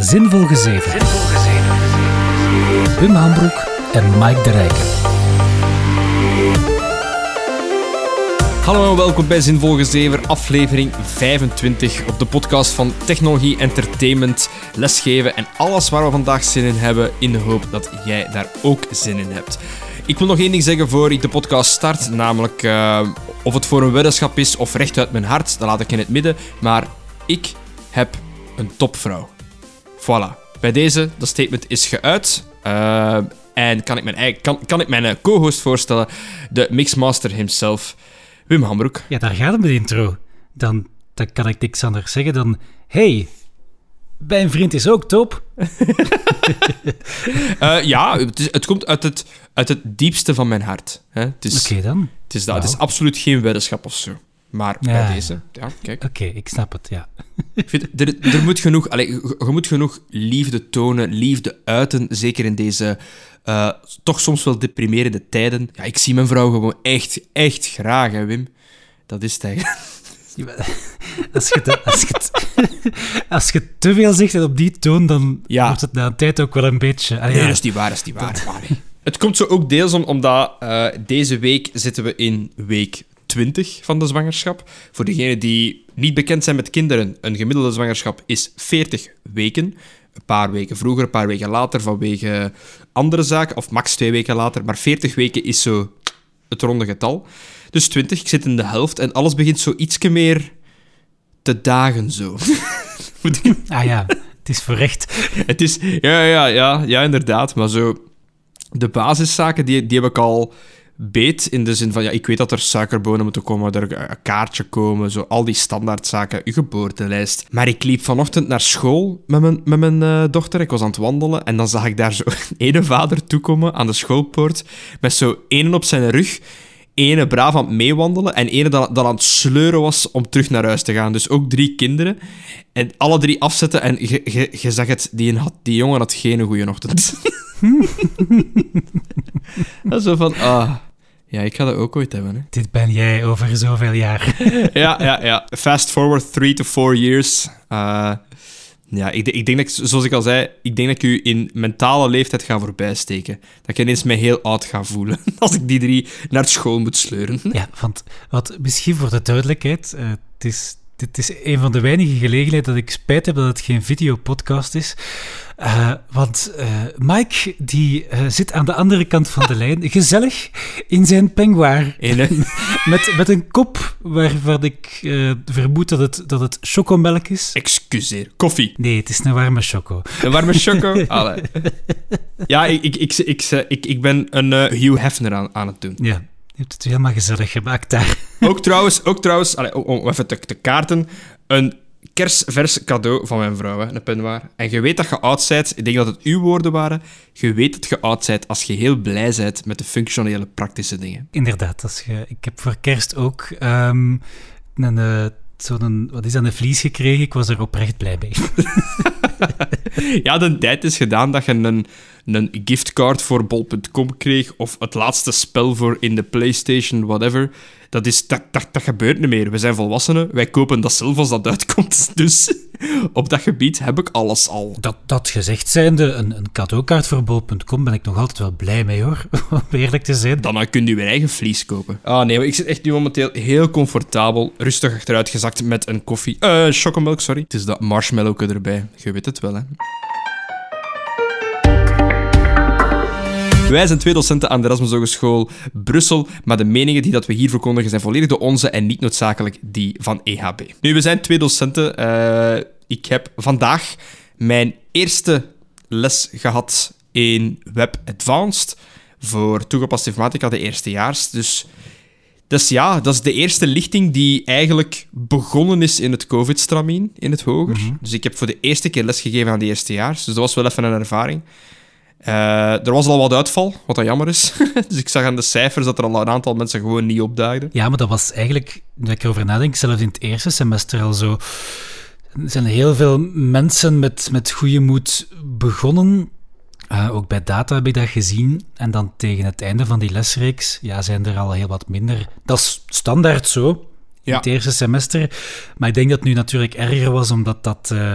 Zinvol Gezeven. Wim Hambroek en Mike de Rijken. Hallo en welkom bij Zinvol Gezever, aflevering 25 op de podcast van Technologie, Entertainment, Lesgeven en alles waar we vandaag zin in hebben, in de hoop dat jij daar ook zin in hebt. Ik wil nog één ding zeggen voor ik de podcast start, namelijk uh, of het voor een weddenschap is of recht uit mijn hart, dat laat ik in het midden, maar ik heb een topvrouw. Voilà. Bij deze, dat statement is geuit. Uh, en kan ik mijn, kan, kan ik mijn co-host voorstellen, de mixmaster himself, Wim Hambroek. Ja, daar gaat het met de intro. Dan, dan kan ik niks anders zeggen dan... Hey, mijn vriend is ook top. uh, ja, het, is, het, komt uit het, uit het diepste van mijn hart. Oké dan. Het is, dat, het is absoluut geen weddenschap of zo. Maar bij deze, ja, kijk. Oké, ik snap het, ja. Ik vind, er, er moet genoeg, allez, je moet genoeg liefde tonen, liefde uiten, zeker in deze uh, toch soms wel deprimerende tijden. Ja, ik zie mijn vrouw gewoon echt, echt graag, hè, Wim. Dat is het eigenlijk. Als je, als, je, als je te veel zegt op die toon, dan ja. wordt het na een tijd ook wel een beetje... nee, dat is niet waar, dat is niet waar. Het komt zo ook deels om, omdat uh, deze week zitten we in week 20 van de zwangerschap. Voor degenen die niet bekend zijn met kinderen, een gemiddelde zwangerschap is 40 weken. Een paar weken vroeger, een paar weken later vanwege andere zaken, of max twee weken later. Maar 40 weken is zo het ronde getal. Dus 20, ik zit in de helft en alles begint zo ietsje meer te dagen zo. ah ja, het is voor recht. Het is, ja, ja, ja, ja, inderdaad. Maar zo, de basiszaken, die, die heb ik al beet. In de zin van, ja, ik weet dat er suikerbonen moeten komen, er een kaartje komen, zo al die standaardzaken, uw geboortelijst. Maar ik liep vanochtend naar school met mijn, met mijn uh, dochter. Ik was aan het wandelen en dan zag ik daar zo ene vader toekomen aan de schoolpoort met zo één op zijn rug ene braaf aan het meewandelen en ene dat, dat aan het sleuren was om terug naar huis te gaan. Dus ook drie kinderen. En alle drie afzetten en je zag het, die, had, die jongen had geen goede ochtend. dat is zo van, ah... Ja, ik ga dat ook ooit hebben. Hè. Dit ben jij over zoveel jaar. ja, ja, ja. Fast forward three to four years. Uh, ja, ik, ik, denk dat zoals ik al zei, ik denk dat ik u in mentale leeftijd ga voorbijsteken. Dat ik ineens mij heel oud ga voelen als ik die drie naar school moet sleuren. Ja, want wat, misschien voor de duidelijkheid, uh, het is dit is een van de weinige gelegenheden dat ik spijt heb dat het geen videopodcast is. Uh, want uh, Mike die uh, zit aan de andere kant van de lijn, gezellig in zijn penguar. met, met een kop waarvan ik vermoed dat het, dat het chocomelk is. Excuseer, koffie. Nee, het is een warme choco. Een warme choco? Allee. Ja, ik, ik, ik, ik, ik, ik ben een Hugh Hefner aan, aan het doen. Ja, je hebt het helemaal gezellig gemaakt daar. Ook trouwens, ook trouwens allez, om even te, te kaarten, een kerstvers cadeau van mijn vrouw, hè, een penwaar. En je weet dat je oud bent, ik denk dat het uw woorden waren, je weet dat je oud bent als je heel blij bent met de functionele, praktische dingen. Inderdaad, als je, ik heb voor kerst ook um, een, uh, zo'n, wat is dat, een vlies gekregen. Ik was er oprecht blij mee. ja, de tijd is gedaan dat je een een giftcard voor bol.com kreeg of het laatste spel voor in de PlayStation, whatever. Dat, is, dat, dat, dat gebeurt niet meer. We zijn volwassenen, wij kopen dat zelf als dat uitkomt. Dus op dat gebied heb ik alles al. Dat, dat gezegd zijnde, een, een cadeaukaart voor bol.com ben ik nog altijd wel blij mee hoor, om eerlijk te zijn. Dan kun je je eigen vlies kopen. Ah nee, ik zit echt nu momenteel heel comfortabel, rustig achteruit gezakt met een koffie. Eh, uh, chocomilk, sorry. Het is dat marshmallow erbij. Je weet het wel, hè. Wij zijn twee docenten aan de Erasmus Hogeschool Brussel, maar de meningen die dat we hier verkondigen zijn volledig de onze en niet noodzakelijk die van EHB. Nu, we zijn twee docenten. Uh, ik heb vandaag mijn eerste les gehad in Web Advanced voor toegepaste informatica, de eerstejaars. Dus, dus ja, dat is de eerste lichting die eigenlijk begonnen is in het COVID-stramien in het hoger. Mhm. Dus ik heb voor de eerste keer lesgegeven aan de eerstejaars. Dus dat was wel even een ervaring. Uh, er was al wat uitval, wat dat jammer is. dus ik zag aan de cijfers dat er al een aantal mensen gewoon niet opdaagden. Ja, maar dat was eigenlijk, nu ik erover nadenk, zelfs in het eerste semester al zo. Er zijn heel veel mensen met, met goede moed begonnen. Uh, ook bij data heb ik dat gezien. En dan tegen het einde van die lesreeks ja, zijn er al heel wat minder. Dat is standaard zo, ja. in het eerste semester. Maar ik denk dat het nu natuurlijk erger was, omdat dat... Uh,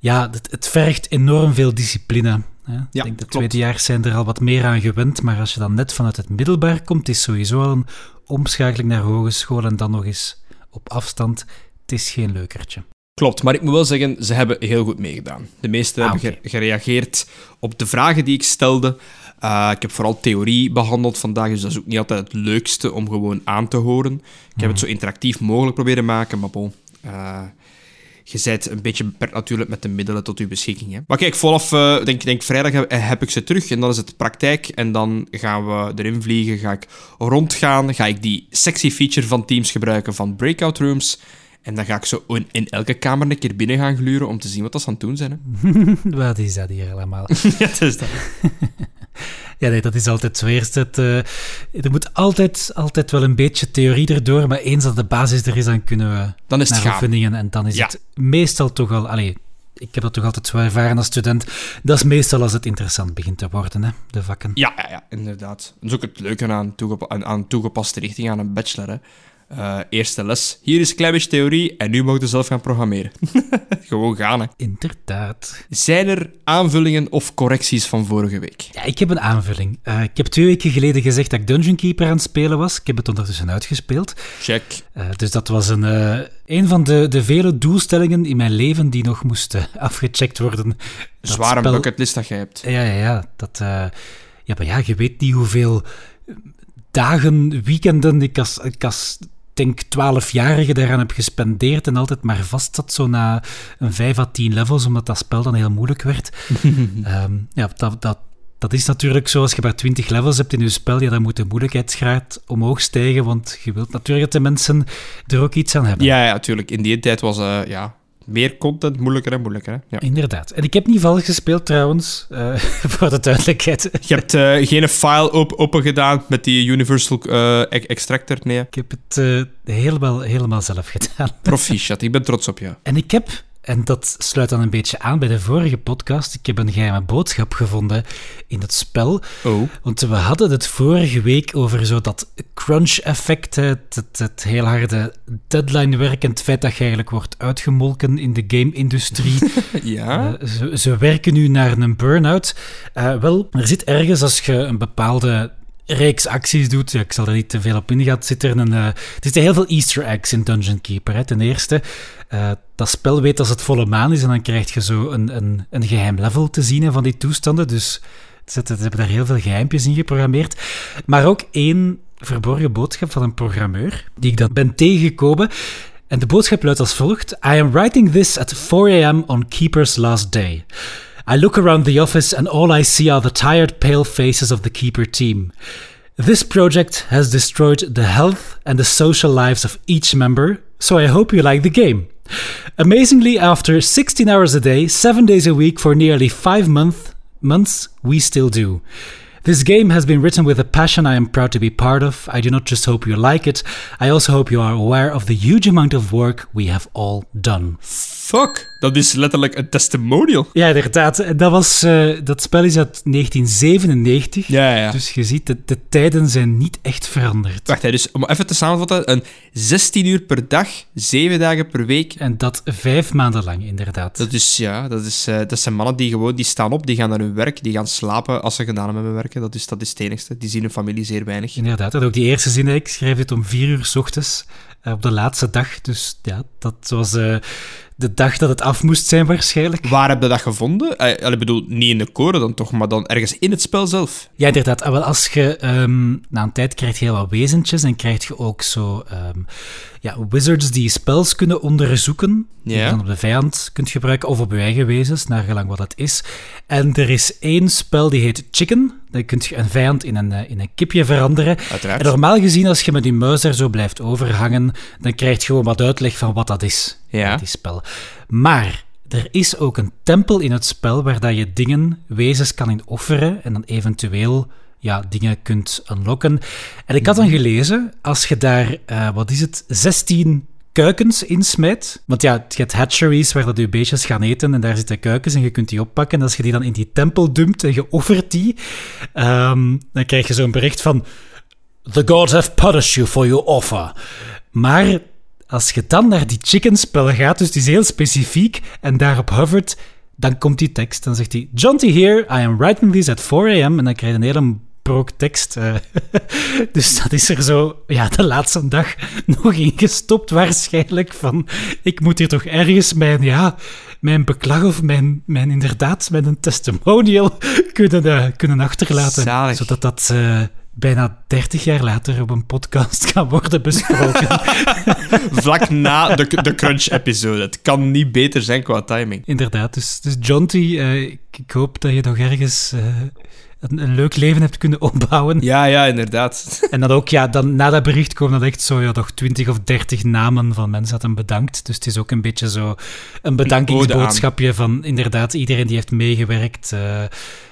ja, het, het vergt enorm veel discipline. Hè. Ja, ik denk de klopt. tweedejaars zijn er al wat meer aan gewend, maar als je dan net vanuit het middelbaar komt, is sowieso al een omschakeling naar hogeschool en dan nog eens op afstand. Het is geen leukertje. Klopt, maar ik moet wel zeggen, ze hebben heel goed meegedaan. De meesten Ah, hebben gereageerd op de vragen die ik stelde. Uh, ik heb vooral theorie behandeld vandaag, dus dat is ook niet altijd het leukste om gewoon aan te horen. Ik heb het zo interactief mogelijk proberen maken, maar bon... Uh, je bent een beetje beperkt natuurlijk met de middelen tot uw beschikking. Hè. Maar kijk, vanaf uh, denk, denk vrijdag heb, heb, ik ze terug en dan is het praktijk. En dan gaan we erin vliegen, ga ik rondgaan, ga ik die sexy feature van Teams gebruiken van breakout rooms. En dan ga ik zo in, in elke kamer een keer binnen gaan gluren om te zien wat dat ze aan het doen zijn. Hè. wat is dat hier allemaal? ja, het is dat. Ja, nee, dat is altijd zo. Eerst het, uh, er moet altijd, altijd wel een beetje theorie erdoor, maar eens dat de basis er is, dan kunnen we dan is naar het oefeningen. En dan is ja. het meestal toch al... Allee, ik heb dat toch altijd zo ervaren als student. Dat is meestal als het interessant begint te worden, hè, de vakken. Ja, ja, ja inderdaad. Dat is ook het leuke aan, aan toegepaste richting aan een bachelor. Hè. Uh, eerste les. Hier is een klein beetje theorie en nu mag je zelf gaan programmeren. Gewoon gaan, hè. Inderdaad. Zijn er aanvullingen of correcties van vorige week? Ja, ik heb een aanvulling. Uh, ik heb twee weken geleden gezegd dat ik Dungeon Keeper aan het spelen was. Ik heb het ondertussen uitgespeeld. Check. Uh, dus dat was een, een van de, de vele doelstellingen in mijn leven die nog moesten afgecheckt worden. Zware spel... bucketlist dat jij hebt. Ja, ja, ja. Dat, ja, maar ja, je weet niet hoeveel dagen, weekenden ik als, ik als denk 12-jarige daaraan heb gespendeerd en altijd maar vast zat zo na een 5 à 10 levels, omdat dat spel dan heel moeilijk werd. um, ja, dat, dat, dat is natuurlijk zo, als je maar 20 levels hebt in je spel, ja, dan moet de moeilijkheidsgraad omhoog stijgen, want je wilt natuurlijk dat de mensen er ook iets aan hebben. Ja, ja, natuurlijk. In die tijd was uh, ja, meer content moeilijker en moeilijker. Hè? Ja. Inderdaad. En ik heb niet vals gespeeld trouwens, uh, voor de duidelijkheid. Je hebt uh, geen file op open gedaan met die Universal uh, Extractor, nee? Ik heb het helemaal, helemaal zelf gedaan. Proficiat, ik ben trots op jou. En ik heb, en dat sluit dan een beetje aan bij de vorige podcast, ik heb een geheime boodschap gevonden in het spel. Oh. Want we hadden het vorige week over zo dat crunch-effect, het, het, het, heel harde deadline-werk en het feit dat je eigenlijk wordt uitgemolken in de game-industrie. ja? Uh, ze, ze, werken nu naar een burn-out. Uh, wel, er zit ergens als je een bepaalde reeks acties doet, ik zal er niet te veel op ingaan, zit er een... Uh, er zitten heel veel easter eggs in Dungeon Keeper. Ten eerste, uh, dat spel weet als het volle maan is en dan krijg je zo een, een, een geheim level te zien van die toestanden. Dus ze hebben daar heel veel geheimpjes in geprogrammeerd. Maar ook één verborgen boodschap van een programmeur, die ik dan ben tegengekomen. En de boodschap luidt als volgt. I am writing this at 4 a.m. on Keeper's last day. I look around the office and all I see are the tired, pale faces of the Keeper team. This project has destroyed the health and the social lives of each member, so I hope you like the game. Amazingly, after 16 hours a day, 7 days a week for nearly 5 month, months, we still do. This game has been written with a passion I am proud to be part of. I do not just hope you like it, I also hope you are aware of the huge amount of work we have all done. Fuck, dat is letterlijk een testimonial. Ja, inderdaad. Dat, was, uh, dat spel is uit 1997. Ja, ja. Dus je ziet, de, de tijden zijn niet echt veranderd. Wacht, hè, dus om even te samenvatten. Een 16 uur per dag, 7 dagen per week. En dat vijf maanden lang, inderdaad. Dat is, ja, dat, is, uh, dat zijn mannen die gewoon, die staan op, die gaan naar hun werk, die gaan slapen als ze gedaan hebben met Dat is, dat is het enigste. Die zien hun familie zeer weinig. Inderdaad. En ook die eerste zin, ik schrijf dit om vier uur s ochtends, uh, op de laatste dag. Dus ja, dat was... Uh, de dag dat het af moest zijn, waarschijnlijk. Waar heb je dat gevonden? Uh, ik bedoel, niet in de core dan toch, maar dan ergens in het spel zelf. Ja, inderdaad. Wel, als je um, na een tijd krijg je heel wat wezentjes en krijg je ook zo um, ja, wizards die spels kunnen onderzoeken. Die je dan op de vijand kunt gebruiken of op je eigen wezens, naar gelang wat het is. En er is één spel die heet Chicken. Dan kun je een vijand in een, in een kipje veranderen. Uiteraard. En normaal gezien, als je met die muis daar zo blijft overhangen, dan krijg je gewoon wat uitleg van wat dat is. Ja. Die spel. Maar er is ook een tempel in het spel waar dat je dingen, wezens kan in offeren en dan eventueel ja, dingen kunt unlocken. En ik had dan gelezen, als je daar, uh, wat is het, 16 kuikens insmijt. Want ja, je hebt hatcheries waar dat je beestjes gaan eten en daar zitten kuikens en je kunt die oppakken. En als je die dan in die tempel dumpt en je offert die, um, dan krijg je zo'n bericht van The gods have punished you for your offer. Maar als je dan naar die chicken spel gaat, dus die is heel specifiek, en daarop hovert, dan komt die tekst. Dan zegt hij: John T. here, I am writing this at 4 a.m. En dan krijg je een hele brok tekst. eh. dus dat is er zo, ja, de laatste dag nog ingestopt waarschijnlijk. Van, ik moet hier toch ergens mijn, ja, mijn beklag of mijn, mijn inderdaad, mijn testimonial kunnen, eh, kunnen achterlaten. Zalig. Zodat dat eh, bijna 30 jaar later op een podcast kan worden besproken. Vlak na de, de Crunch-episode. Het kan niet beter zijn qua timing. Inderdaad, dus, dus John T, eh, ik, ik hoop dat je nog ergens eh, een, een leuk leven hebt kunnen opbouwen. Ja, ja, inderdaad. En dan ook, ja, dan, na dat bericht komen dan echt zo, ja, nog 20 of 30 namen van mensen dat hem bedankt. Dus het is ook een beetje zo een bedankingsboodschapje van inderdaad iedereen die heeft meegewerkt. eh,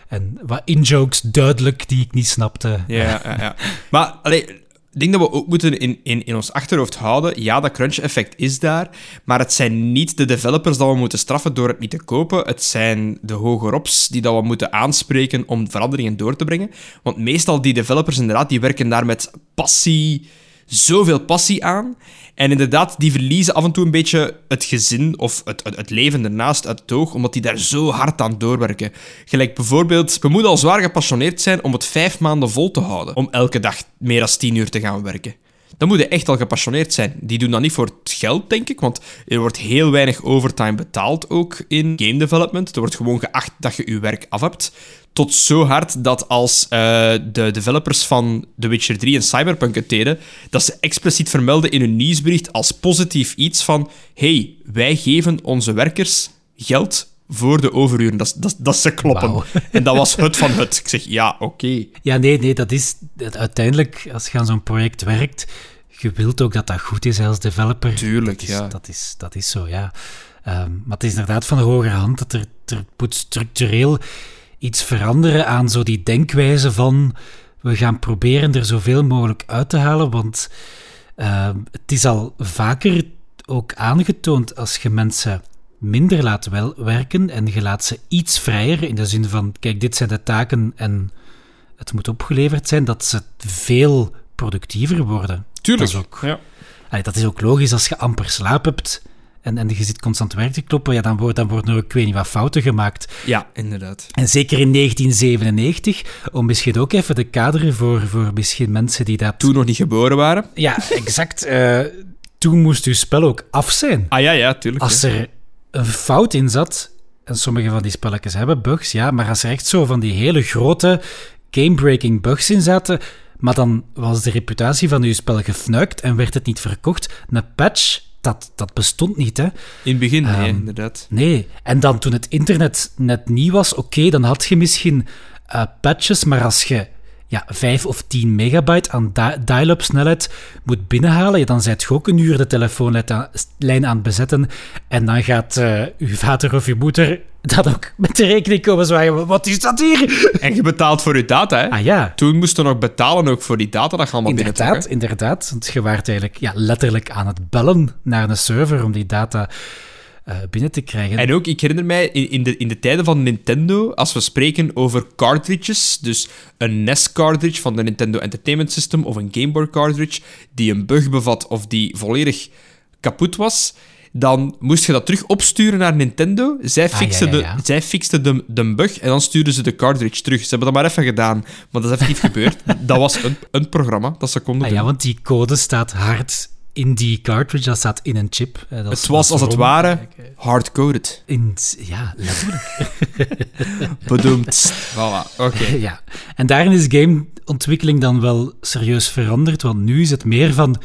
en wat in-jokes duidelijk die ik niet snapte. Ja, ja, ja. Maar allee, ik denk dat we ook moeten in, in, in ons achterhoofd houden. Ja, dat crunch-effect is daar. Maar het zijn niet de developers dat we moeten straffen door het niet te kopen. Het zijn de hogerops die dat we moeten aanspreken om veranderingen door te brengen. Want meestal die developers inderdaad, die werken daar met passie, zoveel passie aan. En inderdaad, die verliezen af en toe een beetje het gezin of het, het, leven ernaast uit het oog, omdat die daar zo hard aan doorwerken. Gelijk bijvoorbeeld, we moeten al zwaar gepassioneerd zijn om het vijf maanden vol te houden. Om elke dag meer dan tien uur te gaan werken. Dan moet je echt al gepassioneerd zijn. Die doen dat niet voor het geld, denk ik, want er wordt heel weinig overtime betaald ook in game development. Er wordt gewoon geacht dat je je werk af hebt. Tot zo hard dat als eh, de developers van The Witcher 3 en Cyberpunk het deden, dat ze expliciet vermelden in hun nieuwsbericht als positief iets van hey, wij geven onze werkers geld voor de overuren. Dat, dat, dat ze kloppen. En dat was het van het. Ik zeg, ja, oké. Ja, nee, nee, dat is dat uiteindelijk, als je aan zo'n project werkt, je wilt ook dat dat goed is als developer. Tuurlijk, dat is, ja. Dat is, dat is zo, ja. Ehm, maar het is inderdaad van de hogere hand dat er, er moet structureel iets veranderen aan zo die denkwijze van we gaan proberen er zoveel mogelijk uit te halen, want ehm, het is al vaker ook aangetoond als je mensen minder laat wel werken en je laat ze iets vrijer in de zin van kijk, dit zijn de taken en het moet opgeleverd zijn, dat ze veel productiever worden. Tuurlijk. Dat is ook, Ja. Allee, dat is ook logisch als je amper slaap hebt en, en je zit constant werk te kloppen, ja, dan, wordt, dan worden er ook, ik weet niet wat fouten gemaakt. ja, inderdaad. En zeker in 1997, om misschien ook even de kaderen voor, voor misschien mensen die dat... Toen nog niet geboren waren. Ja, exact. eh, toen moest uw spel ook af zijn. Ah ja, ja, tuurlijk. Als ja. er een fout in zat, en sommige van die spelletjes hebben bugs, ja, maar als er echt zo van die hele grote game-breaking bugs in zaten, maar dan was de reputatie van uw spel gefnuikt en werd het niet verkocht, een patch, dat, dat bestond niet, hè. In het begin, nee, Ehm, inderdaad. Nee, en dan toen het internet net nieuw was, oké, dan had je misschien eh, patches, maar als je ja, 5 of 10 megabyte aan di- dial-up snelheid moet binnenhalen, ja, dan zijt je ook een uur de telefoonlijn aan, het bezetten en dan gaat eh uw vader of uw moeder dat ook met de rekening komen zwaaien. Wat is dat hier? En je betaalt voor je data, hè? Ah ja, Toen moesten we nog betalen ook voor die data dat je allemaal inderdaad, inderdaad. Want je waart eigenlijk ja, letterlijk aan het bellen naar een server om die data eh, binnen te krijgen. En ook, ik herinner mij, in, in, de, in de tijden van Nintendo, als we spreken over cartridges, dus een NES-cartridge van de Nintendo Entertainment System of een Game Boy cartridge, die een bug bevat of die volledig kapot was, dan moest je dat terug opsturen naar Nintendo. Zij Ah, fixten, ja, ja, ja. De, zij fixten de, de bug en dan stuurden ze de cartridge terug. Ze hebben dat maar even gedaan, maar dat is effectief gebeurd. Dat was een, een programma dat ze konden Ah doen. ja, want die code staat hard in die cartridge, dat staat in een chip. Eh, dat het was als het ware hardcoded. In, ja, letterlijk. Bedoemd. voilà, oké. ja. En daarin is gameontwikkeling dan wel serieus veranderd, want nu is het meer van,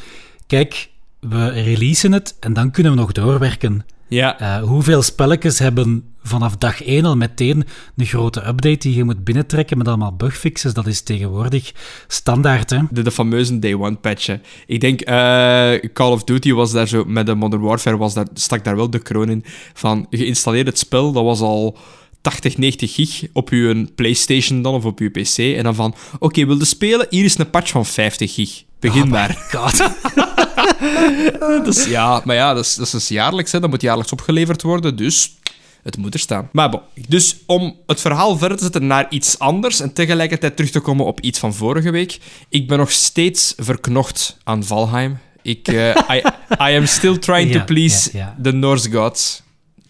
kijk, we releasen het en dan kunnen we nog doorwerken. Ja, Eh, hoeveel spelletjes hebben vanaf dag 1 al meteen een grote update die je moet binnentrekken met allemaal bugfixes? Dat is tegenwoordig standaard, hè? de, de fameuze Day One patch. Ik denk, eh, Call of Duty was daar zo, met de Modern Warfare was daar, stak daar wel de kroon in. Van, geïnstalleerd het spel, dat was al 80, 90 gig op je PlayStation dan, of op je PC. En dan van, oké, wilde spelen? Hier is een patch van 50 gig. Begin Oh maar. God. Dus, ja, maar ja, dat is, dat is jaarlijks, hè. dat moet jaarlijks opgeleverd worden, dus het moet er staan. Maar bon, dus om het verhaal verder te zetten naar iets anders en tegelijkertijd terug te komen op iets van vorige week. Ik ben nog steeds verknocht aan Valheim. Ik, eh, I, I am still trying to please the Norse gods.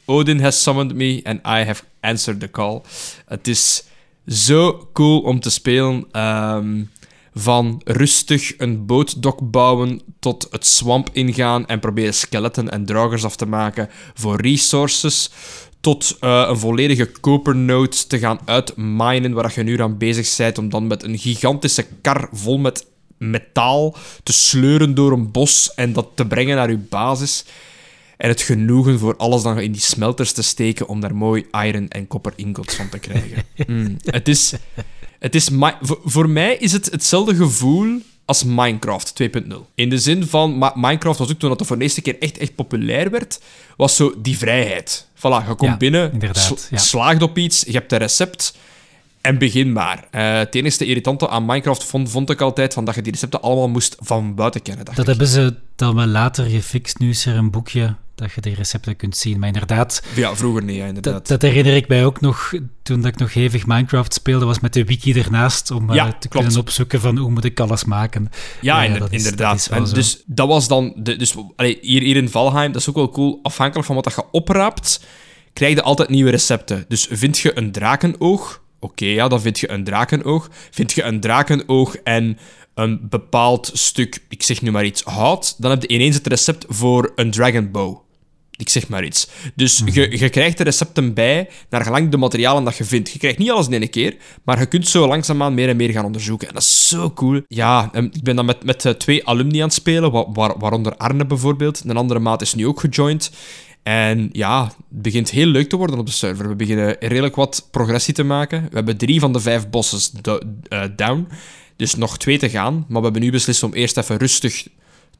Odin has summoned me and I have answered the call. Het is zo cool om te spelen. Ehm, van rustig een bootdok bouwen tot het swamp ingaan en proberen skeletten en draugers af te maken voor resources. Tot uh, een volledige copernode te gaan uitminen, waar je uur aan bezig bent om dan met een gigantische kar vol met metaal te sleuren door een bos en dat te brengen naar je basis. En het genoegen voor alles dan in die smelters te steken om daar mooi iron en copper ingots van te krijgen. Mm. Het is... Het is voor mij is het hetzelfde gevoel als Minecraft 2.0. In de zin van, Minecraft was ook toen dat voor de eerste keer echt, echt populair werd, was zo die vrijheid. Voilà, je komt binnen, sl slaagt op iets, je hebt een recept en begin maar. Uh, het enige irritante aan Minecraft vond, vond ik altijd van dat je die recepten allemaal moest van buiten kennen. Dat hebben ze dan wel later gefixt. Nu is er een boekje dat je die recepten kunt zien. Maar inderdaad... Ja, vroeger niet, ja, inderdaad. Dat, dat, herinner ik mij ook nog toen dat ik nog hevig Minecraft speelde, was met de wiki ernaast om ja, uh, te kunnen opzoeken van hoe moet ik alles maken. Ja, ja inderdaad. en dus dat was dan... De, dus allee, hier, hier in Valheim, dat is ook wel cool, afhankelijk van wat je opraapt, krijg je altijd nieuwe recepten. Dus vind je een drakenoog Oké, ja, dan vind je een drakenoog. Vind je een drakenoog en een bepaald stuk, ik zeg nu maar iets, hout, dan heb je ineens het recept voor een dragon bow. Ik zeg maar iets. Dus mhm. je, je krijgt de recepten bij naar gelang de materialen dat je vindt. Je krijgt niet alles in één keer, maar je kunt zo langzaamaan meer en meer gaan onderzoeken. En dat is zo cool. Ja, ik ben dan met, met eh, twee alumni aan het spelen, waar, waaronder Arne bijvoorbeeld. Een andere maat is nu ook gejoind. En ja, het begint heel leuk te worden op de server. We beginnen redelijk wat progressie te maken. We hebben drie van de vijf bosses eh, down. Dus nog twee te gaan. Maar we hebben nu beslist om eerst even rustig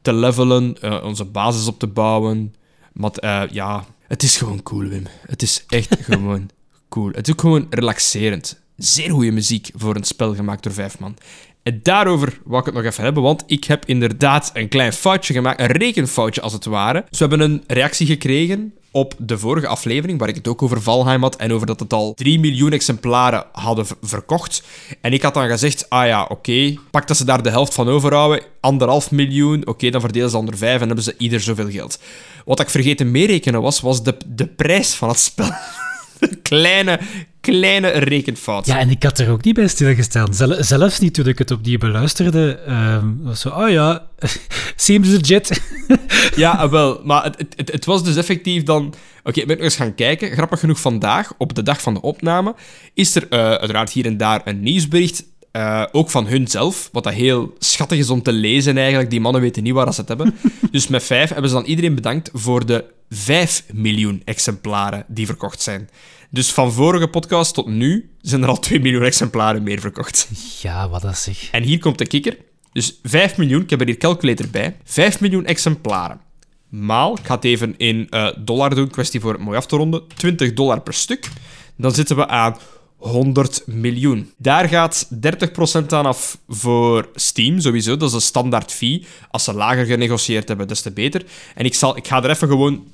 te levelen, uh, onze basis op te bouwen. Maar uh, ja, het is gewoon cool, Wim. Het is echt gewoon cool. Het is ook gewoon relaxerend. Zeer goede muziek voor een spel gemaakt door vijf man. En daarover wou ik het nog even hebben, want ik heb inderdaad een klein foutje gemaakt, een rekenfoutje als het ware. Dus we hebben een reactie gekregen op de vorige aflevering, waar ik het ook over Valheim had en over dat het al 3 miljoen exemplaren hadden verkocht. En ik had dan gezegd, ah ja, oké, pak dat ze daar de helft van overhouden, anderhalf miljoen, oké, dan verdelen ze onder vijf en hebben ze ieder zoveel geld. Wat ik vergeten meerekenen was, was de, de prijs van het spel. kleine, kleine rekenfout. Ja, en ik had er ook niet bij stilgestaan. zelfs niet toen ik het opnieuw beluisterde. Um, was zo, oh ja, seems legit. ja, ah, wel. Maar het, het, het, was dus effectief dan... Oké, okay, ik ben nog eens gaan kijken. Grappig genoeg, vandaag, op de dag van de opname, is er uh, uiteraard hier en daar een nieuwsbericht uh, ook van hunzelf, wat dat heel schattig is om te lezen eigenlijk. Die mannen weten niet waar ze het hebben. dus met vijf hebben ze dan iedereen bedankt voor de 5 miljoen exemplaren die verkocht zijn. Dus van vorige podcast tot nu zijn er al 2 miljoen exemplaren meer verkocht. Ja, wat dat zeg. En hier komt de kikker. Dus 5 miljoen, ik heb er hier calculator bij. 5 miljoen exemplaren. Maal, ik ga het even in uh, dollar doen, kwestie voor het mooi af te ronden. 20 dollar per stuk. Dan zitten we aan 100 miljoen. Daar gaat 30% aan af voor Steam, sowieso. Dat is een standaard fee. Als ze lager genegocieerd hebben, des te beter. En ik, zal, ik ga er even gewoon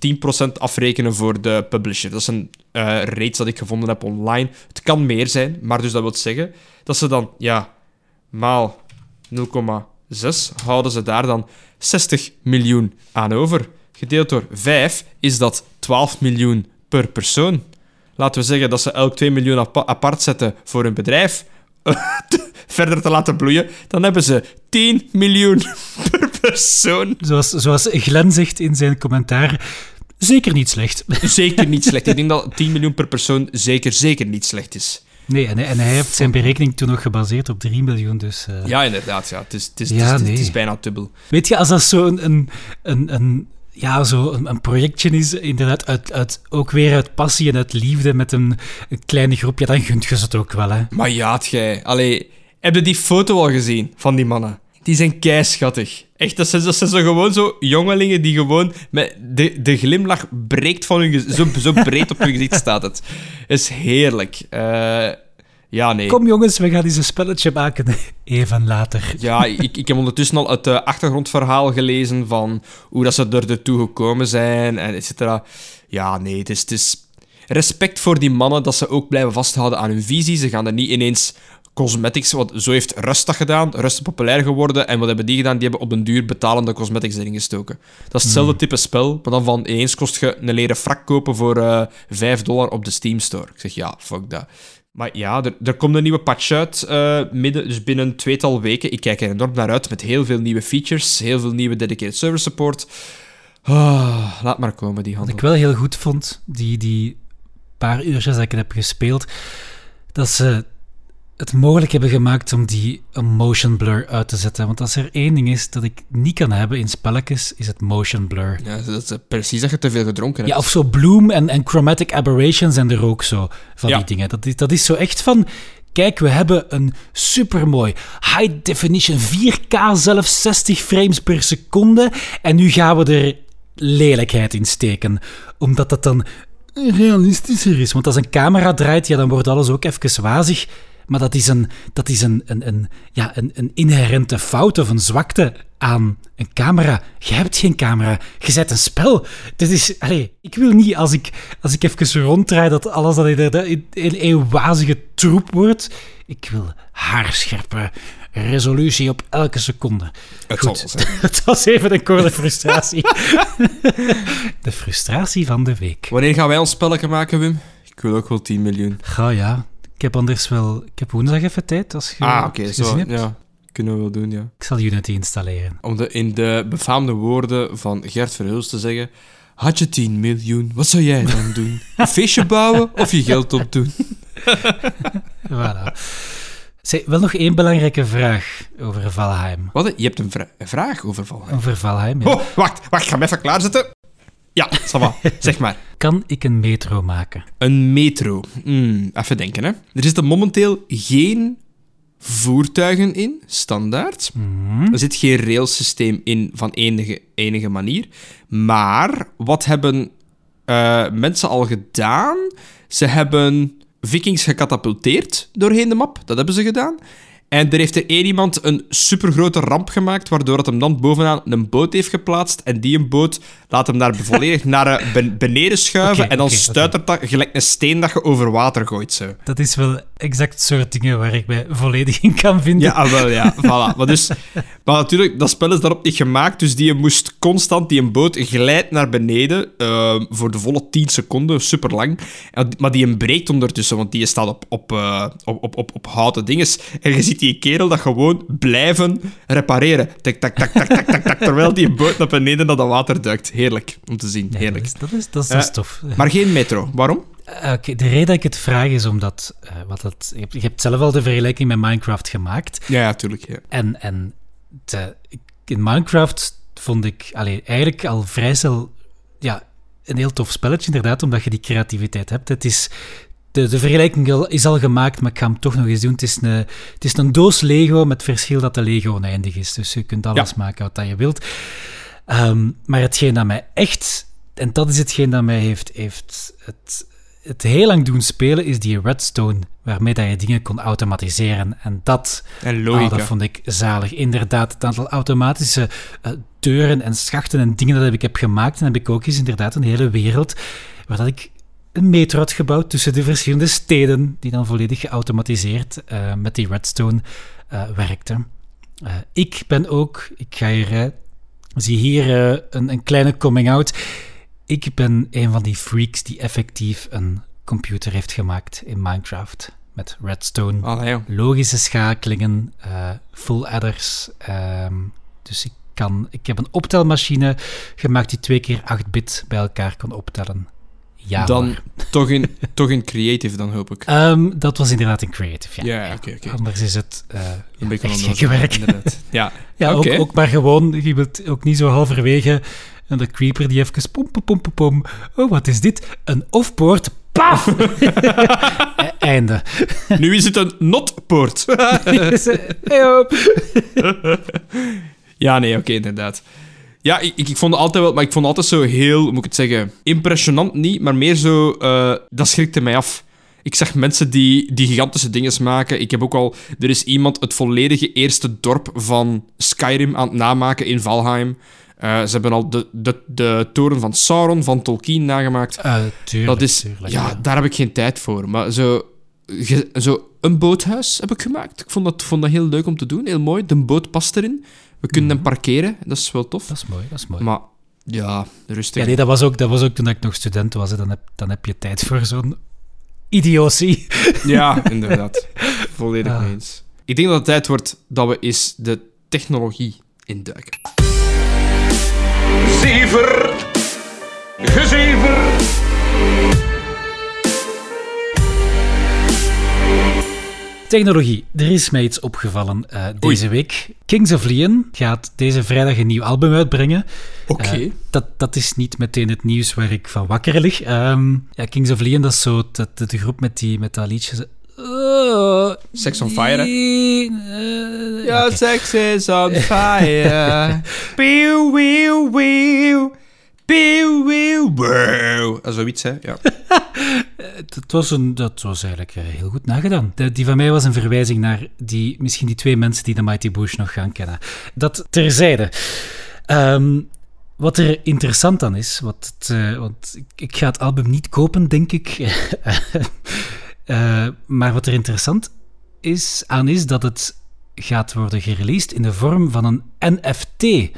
10% afrekenen voor de publisher. Dat is een uh, rate dat ik gevonden heb online. Het kan meer zijn, maar dus dat wil zeggen dat ze dan, ja, maal 0,6 houden ze daar dan 60 miljoen aan over. Gedeeld door 5 is dat 12 miljoen per persoon laten we zeggen dat ze elk 2 miljoen apart zetten voor hun bedrijf, verder te laten bloeien, dan hebben ze 10 miljoen per persoon. Zoals, zoals Glenn zegt in zijn commentaar, zeker niet slecht. Zeker niet slecht. Ik denk dat 10 miljoen per persoon zeker, zeker niet slecht is. Nee, en, en hij heeft zijn berekening toen nog gebaseerd op 3 miljoen, dus... Uh... Ja, inderdaad. Ja. Het, is, het, is, ja, het, is, het, is, bijna dubbel. Weet je, als dat zo'n een, een, een ja, zo een, projectje is, inderdaad, uit, uit, ook weer uit passie en uit liefde met een, kleine groep, ja, dan gunt je ze het ook wel, hè. Maar ja, jij. Allee, heb je die foto al gezien van die mannen? Die zijn keischattig. Echt, dat zijn, dat zo gewoon zo jongelingen die gewoon met de, de glimlach breekt van hun zo, zo breed op hun gezicht staat het. is heerlijk. Uh, ja, nee. Kom jongens, we gaan eens een spelletje maken. Even later. Ja, ik, ik heb ondertussen al het uh, achtergrondverhaal gelezen van hoe dat ze er toe gekomen zijn en et cetera. Ja, nee, het is, het is respect voor die mannen dat ze ook blijven vasthouden aan hun visie. Ze gaan er niet ineens cosmetics. Want zo heeft Rust dat gedaan. Rust populair geworden. En wat hebben die gedaan? Die hebben op den duur betalende cosmetics erin gestoken. Dat is hetzelfde type spel, maar dan van ineens kost je een leren frak kopen voor eh 5 dollar op de Steam Store. Ik zeg ja, fuck dat. Maar ja, er, er komt een nieuwe patch uit, eh, midden, dus binnen een tweetal weken. Ik kijk er enorm naar uit, met heel veel nieuwe features, heel veel nieuwe dedicated server support. Ah, laat maar komen, die Wat handel. ik wel heel goed vond, die, die paar uurtjes dat ik heb gespeeld, dat ze het mogelijk hebben gemaakt om die een motion blur uit te zetten. Want als er één ding is dat ik niet kan hebben in spelletjes, is het motion blur. Ja, dat is precies dat je te veel gedronken hebt. Ja, of zo bloom en, en chromatic aberrations en er ook zo van Ja. die dingen. Dat is, dat is zo echt van... Kijk, we hebben een supermooi high definition 4K, zelfs 60 frames per seconde. En nu gaan we er lelijkheid in steken. Omdat dat dan realistischer is. Want als een camera draait, ja, dan wordt alles ook even wazig. Maar dat is een, dat is een, een, een, ja, een, een inherente fout of een zwakte aan een camera. Je hebt geen camera. Je zet een spel. Dit is, allee, ik wil niet als ik, als ik even ronddraai dat alles dat in een, een wazige troep wordt. Ik wil haarscherpe resolutie op elke seconde. Het Goed, het was even een korte frustratie. De frustratie van de week. Wanneer gaan wij ons spelletje maken, Wim? Ik wil ook wel 10 miljoen. Ga ja. Ik heb anders wel... Ik heb woensdag even tijd, als je, Ah, oké, zo. hebt. Ja, kunnen we wel doen, ja. Ik zal Unity installeren. Om de, in de befaamde woorden van Gert Verhulst te zeggen... Had je 10 miljoen, wat zou jij dan doen? Een feestje bouwen of je geld opdoen? Voilà. Zeg, wel nog één belangrijke vraag over Valheim. Wat? Je hebt een, vra- een vraag over Valheim. Over Valheim, ja. Oh, wacht, wacht, ik ga hem even klaarzetten. Ja, ça va. zeg maar. Kan ik een metro maken? Een metro. Hmm, even denken, hè. Er zitten momenteel geen voertuigen in, standaard. Mhm. Er zit geen railsysteem in van enige, enige manier. Maar wat hebben eh, mensen al gedaan? Ze hebben vikings gecatapulteerd doorheen de map. Dat hebben ze gedaan. En er heeft er één iemand een supergrote ramp gemaakt, waardoor dat hem dan bovenaan een boot heeft geplaatst. En die een boot laat hem daar volledig naar eh, ben- beneden schuiven. En dan oké, stuitert dat gelijk een steen dat je over water gooit. Zo. Dat is wel exact soort dingen waar ik mij volledig in kan vinden. Ja, ah, wel, ja. Voilà. Maar, dus, maar natuurlijk, dat spel is daarop niet gemaakt. Dus die moest constant, die een boot glijdt naar beneden. eh, voor de volle 10 seconden, super lang. Maar die breekt ondertussen, want die staat op, op, eh, op, op, op, op houten dinges. En je ziet die kerel dat gewoon blijven repareren. Tak, tak, tak, tak, tak, tak, tak, terwijl die boot naar beneden naar dat water duikt. Heerlijk om te zien. Ja, Heerlijk. Dat is, dat is, dat is, Ja. dat is tof. Maar geen metro. Waarom? Eh, de reden dat ik het vraag is omdat... eh, wat het, je, hebt, je hebt zelf al de vergelijking met Minecraft gemaakt. Ja, ja, tuurlijk. Ja. En, en de- in Minecraft vond ik allee, eigenlijk al vrij snel ja, een heel tof spelletje, inderdaad, omdat je die creativiteit hebt. Het is, de, de vergelijking is al gemaakt, maar ik ga hem toch nog eens doen. Het is een, het is een doos Lego met het verschil dat de Lego oneindig is. Dus je kunt alles maken wat dat je wilt. Ehm, maar hetgeen dat mij echt, en dat is hetgeen dat mij heeft, heeft het, het heel lang doen spelen, is die redstone, waarmee dat je dingen kon automatiseren. En dat En Ah, dat vond ik zalig. Inderdaad, het aantal automatische eh, deuren en schachten en dingen dat ik heb gemaakt. En heb ik ook eens inderdaad een hele wereld waar dat ik een metro had gebouwd tussen de verschillende steden, die dan volledig geautomatiseerd eh, met die redstone eh werkte. Ik ben ook, ik ga hier, zie hier een, een kleine coming-out. Ik ben een van die freaks die effectief een computer heeft gemaakt in Minecraft met redstone Allee, logische schakelingen, eh, full adders. ehm, dus ik, kan, ik heb een optelmachine gemaakt die twee keer 8 bit bij elkaar kon optellen. Ja, Dan toch in, toch in creative, dan hoop ik. Ehm, dat was inderdaad in creative, ja. Ja, oké, oké. Anders is het eh, Een beetje echt gekke werk. inderdaad. Ja, Ja, ook, ook maar gewoon, je wilt ook niet zo halverwege en de creeper die even pom, pom, pom, pom, pom. Oh, wat is dit? Een offboard. Paf! E- Einde. nu is het een notpoort. Ja, nee, oké, inderdaad. Ja, ik, ik, ik vond het altijd wel, maar ik vond het altijd zo heel, hoe moet ik het zeggen, impressionant niet, maar meer zo, eh, dat schrikte mij af. Ik zag mensen die, die gigantische dingen maken. Ik heb ook al, er is iemand het volledige eerste dorp van Skyrim aan het namaken in Valheim. Eh, ze hebben al de, de, de toren van Sauron van Tolkien nagemaakt. Tuurlijk, Dat is, tuurlijk, ja, daar heb ik geen tijd voor. Maar zo, ge- zo een boothuis heb ik gemaakt. Ik vond dat, vond dat heel leuk om te doen. Heel mooi. De boot past erin. We kunnen hem parkeren. Dat is wel tof. Dat is mooi, dat is mooi. Maar ja, rustig. Ja, nee, dat was, ook, dat was ook toen ik nog student was. Hè. Dan, heb, dan heb je tijd voor zo'n idiotie. Ja, inderdaad. Volledig Ah. mee eens. Ik denk dat het tijd wordt dat we eens de technologie induiken. Zever, gezever. Technologie. Er is mij iets opgevallen eh, deze week. Kings of Leon gaat deze vrijdag een nieuw album uitbrengen. Oké. Eh, dat, dat is niet meteen het nieuws waar ik van wakker lig. Ehm, ja, Kings of Leon, dat is zo de, de, de groep met, die, met dat liedje. Oh, Sex on Fire, eh, oké. sex is on fire. Pew, pew, pew. Pew, Zoiets, hè? Ja. Dat was, een, dat was eigenlijk eh, heel goed nagedaan. Die van mij was een verwijzing naar die, misschien die twee mensen die de Mighty Bush nog gaan kennen. Dat terzijde. Ehm, wat er interessant aan is, wat het, eh, want ik, ik ga het album niet kopen, denk ik. Eh, maar wat er interessant is, aan is dat het gaat worden gereleased in de vorm van een NFT.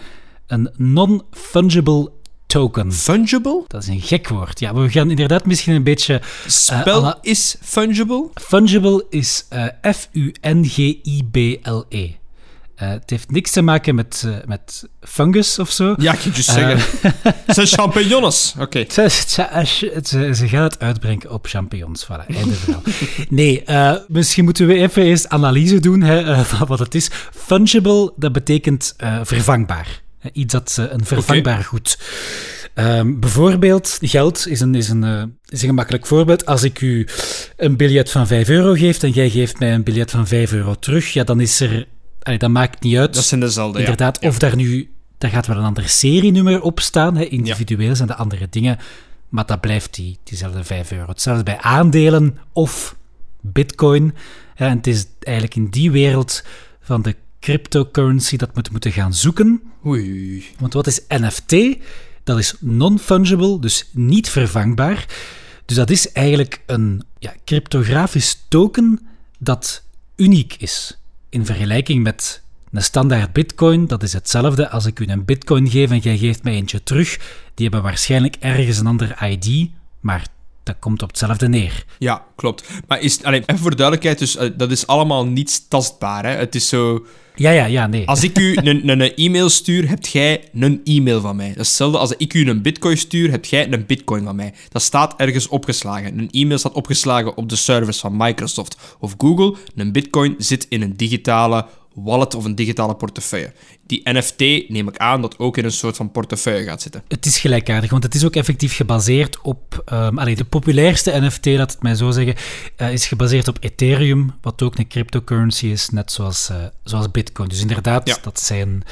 Een non-fungible token. Fungible? Dat is een gek woord. Ja, we gaan inderdaad misschien een beetje Spel Anna- is fungible? Fungible is eh, F-U-N-G-I-B-L-E. Eh, het heeft niks te maken met, eh, met fungus of zo. Ja, ik je zeggen. Het zijn champignons. Oké. Ze, ze, ze, gaan het uitbrengen op champignons. Voilà, einde verhaal. Nee, eh, misschien moeten we even eerst analyse doen hè, eh, van wat het is. Fungible, dat betekent eh, vervangbaar. Iets dat eh, een vervangbaar goed. Ehm, bijvoorbeeld, geld is een, is, een, eh, is een gemakkelijk voorbeeld. Als ik u een biljet van 5 euro geef en jij geeft mij een biljet van 5 euro terug, ja, dan is er... Allee, dat maakt niet uit. Dat zijn dezelfde, ja. Inderdaad, of daar nu... Daar gaat wel een ander serienummer op staan. Hè. Individueel zijn de andere dingen. Maar dat blijft die, diezelfde 5 euro. Hetzelfde bij aandelen of bitcoin. Ja, en het is eigenlijk in die wereld van de cryptocurrency dat het moeten gaan zoeken. Oei. Want wat is NFT? Dat is non-fungible, dus niet vervangbaar. Dus dat is eigenlijk een ja, cryptografisch token dat uniek is. In vergelijking met een standaard bitcoin, dat is hetzelfde als ik u een bitcoin geef en jij geeft mij eentje terug. Die hebben waarschijnlijk ergens een ander ID, maar dat komt op hetzelfde neer. Ja, klopt. Maar is, allee, even voor de duidelijkheid, dus, eh, dat is allemaal niet tastbaar. Hè? Het is zo... Ja, ja, ja, nee. Als ik u een, e-mail stuur, hebt jij een e-mail van mij. Dat is hetzelfde als ik u een bitcoin stuur, hebt jij een bitcoin van mij. Dat staat ergens opgeslagen. Een e-mail staat opgeslagen op de servers van Microsoft of Google. Een bitcoin zit in een digitale wallet of een digitale portefeuille. Die NFT neem ik aan dat ook in een soort van portefeuille gaat zitten. Het is gelijkaardig, want het is ook effectief gebaseerd op... ehm allee, de populairste NFT, laat het mij zo zeggen, eh, is gebaseerd op Ethereum, wat ook een cryptocurrency is, net zoals, eh, zoals Bitcoin. Dus inderdaad, Ja. dat zijn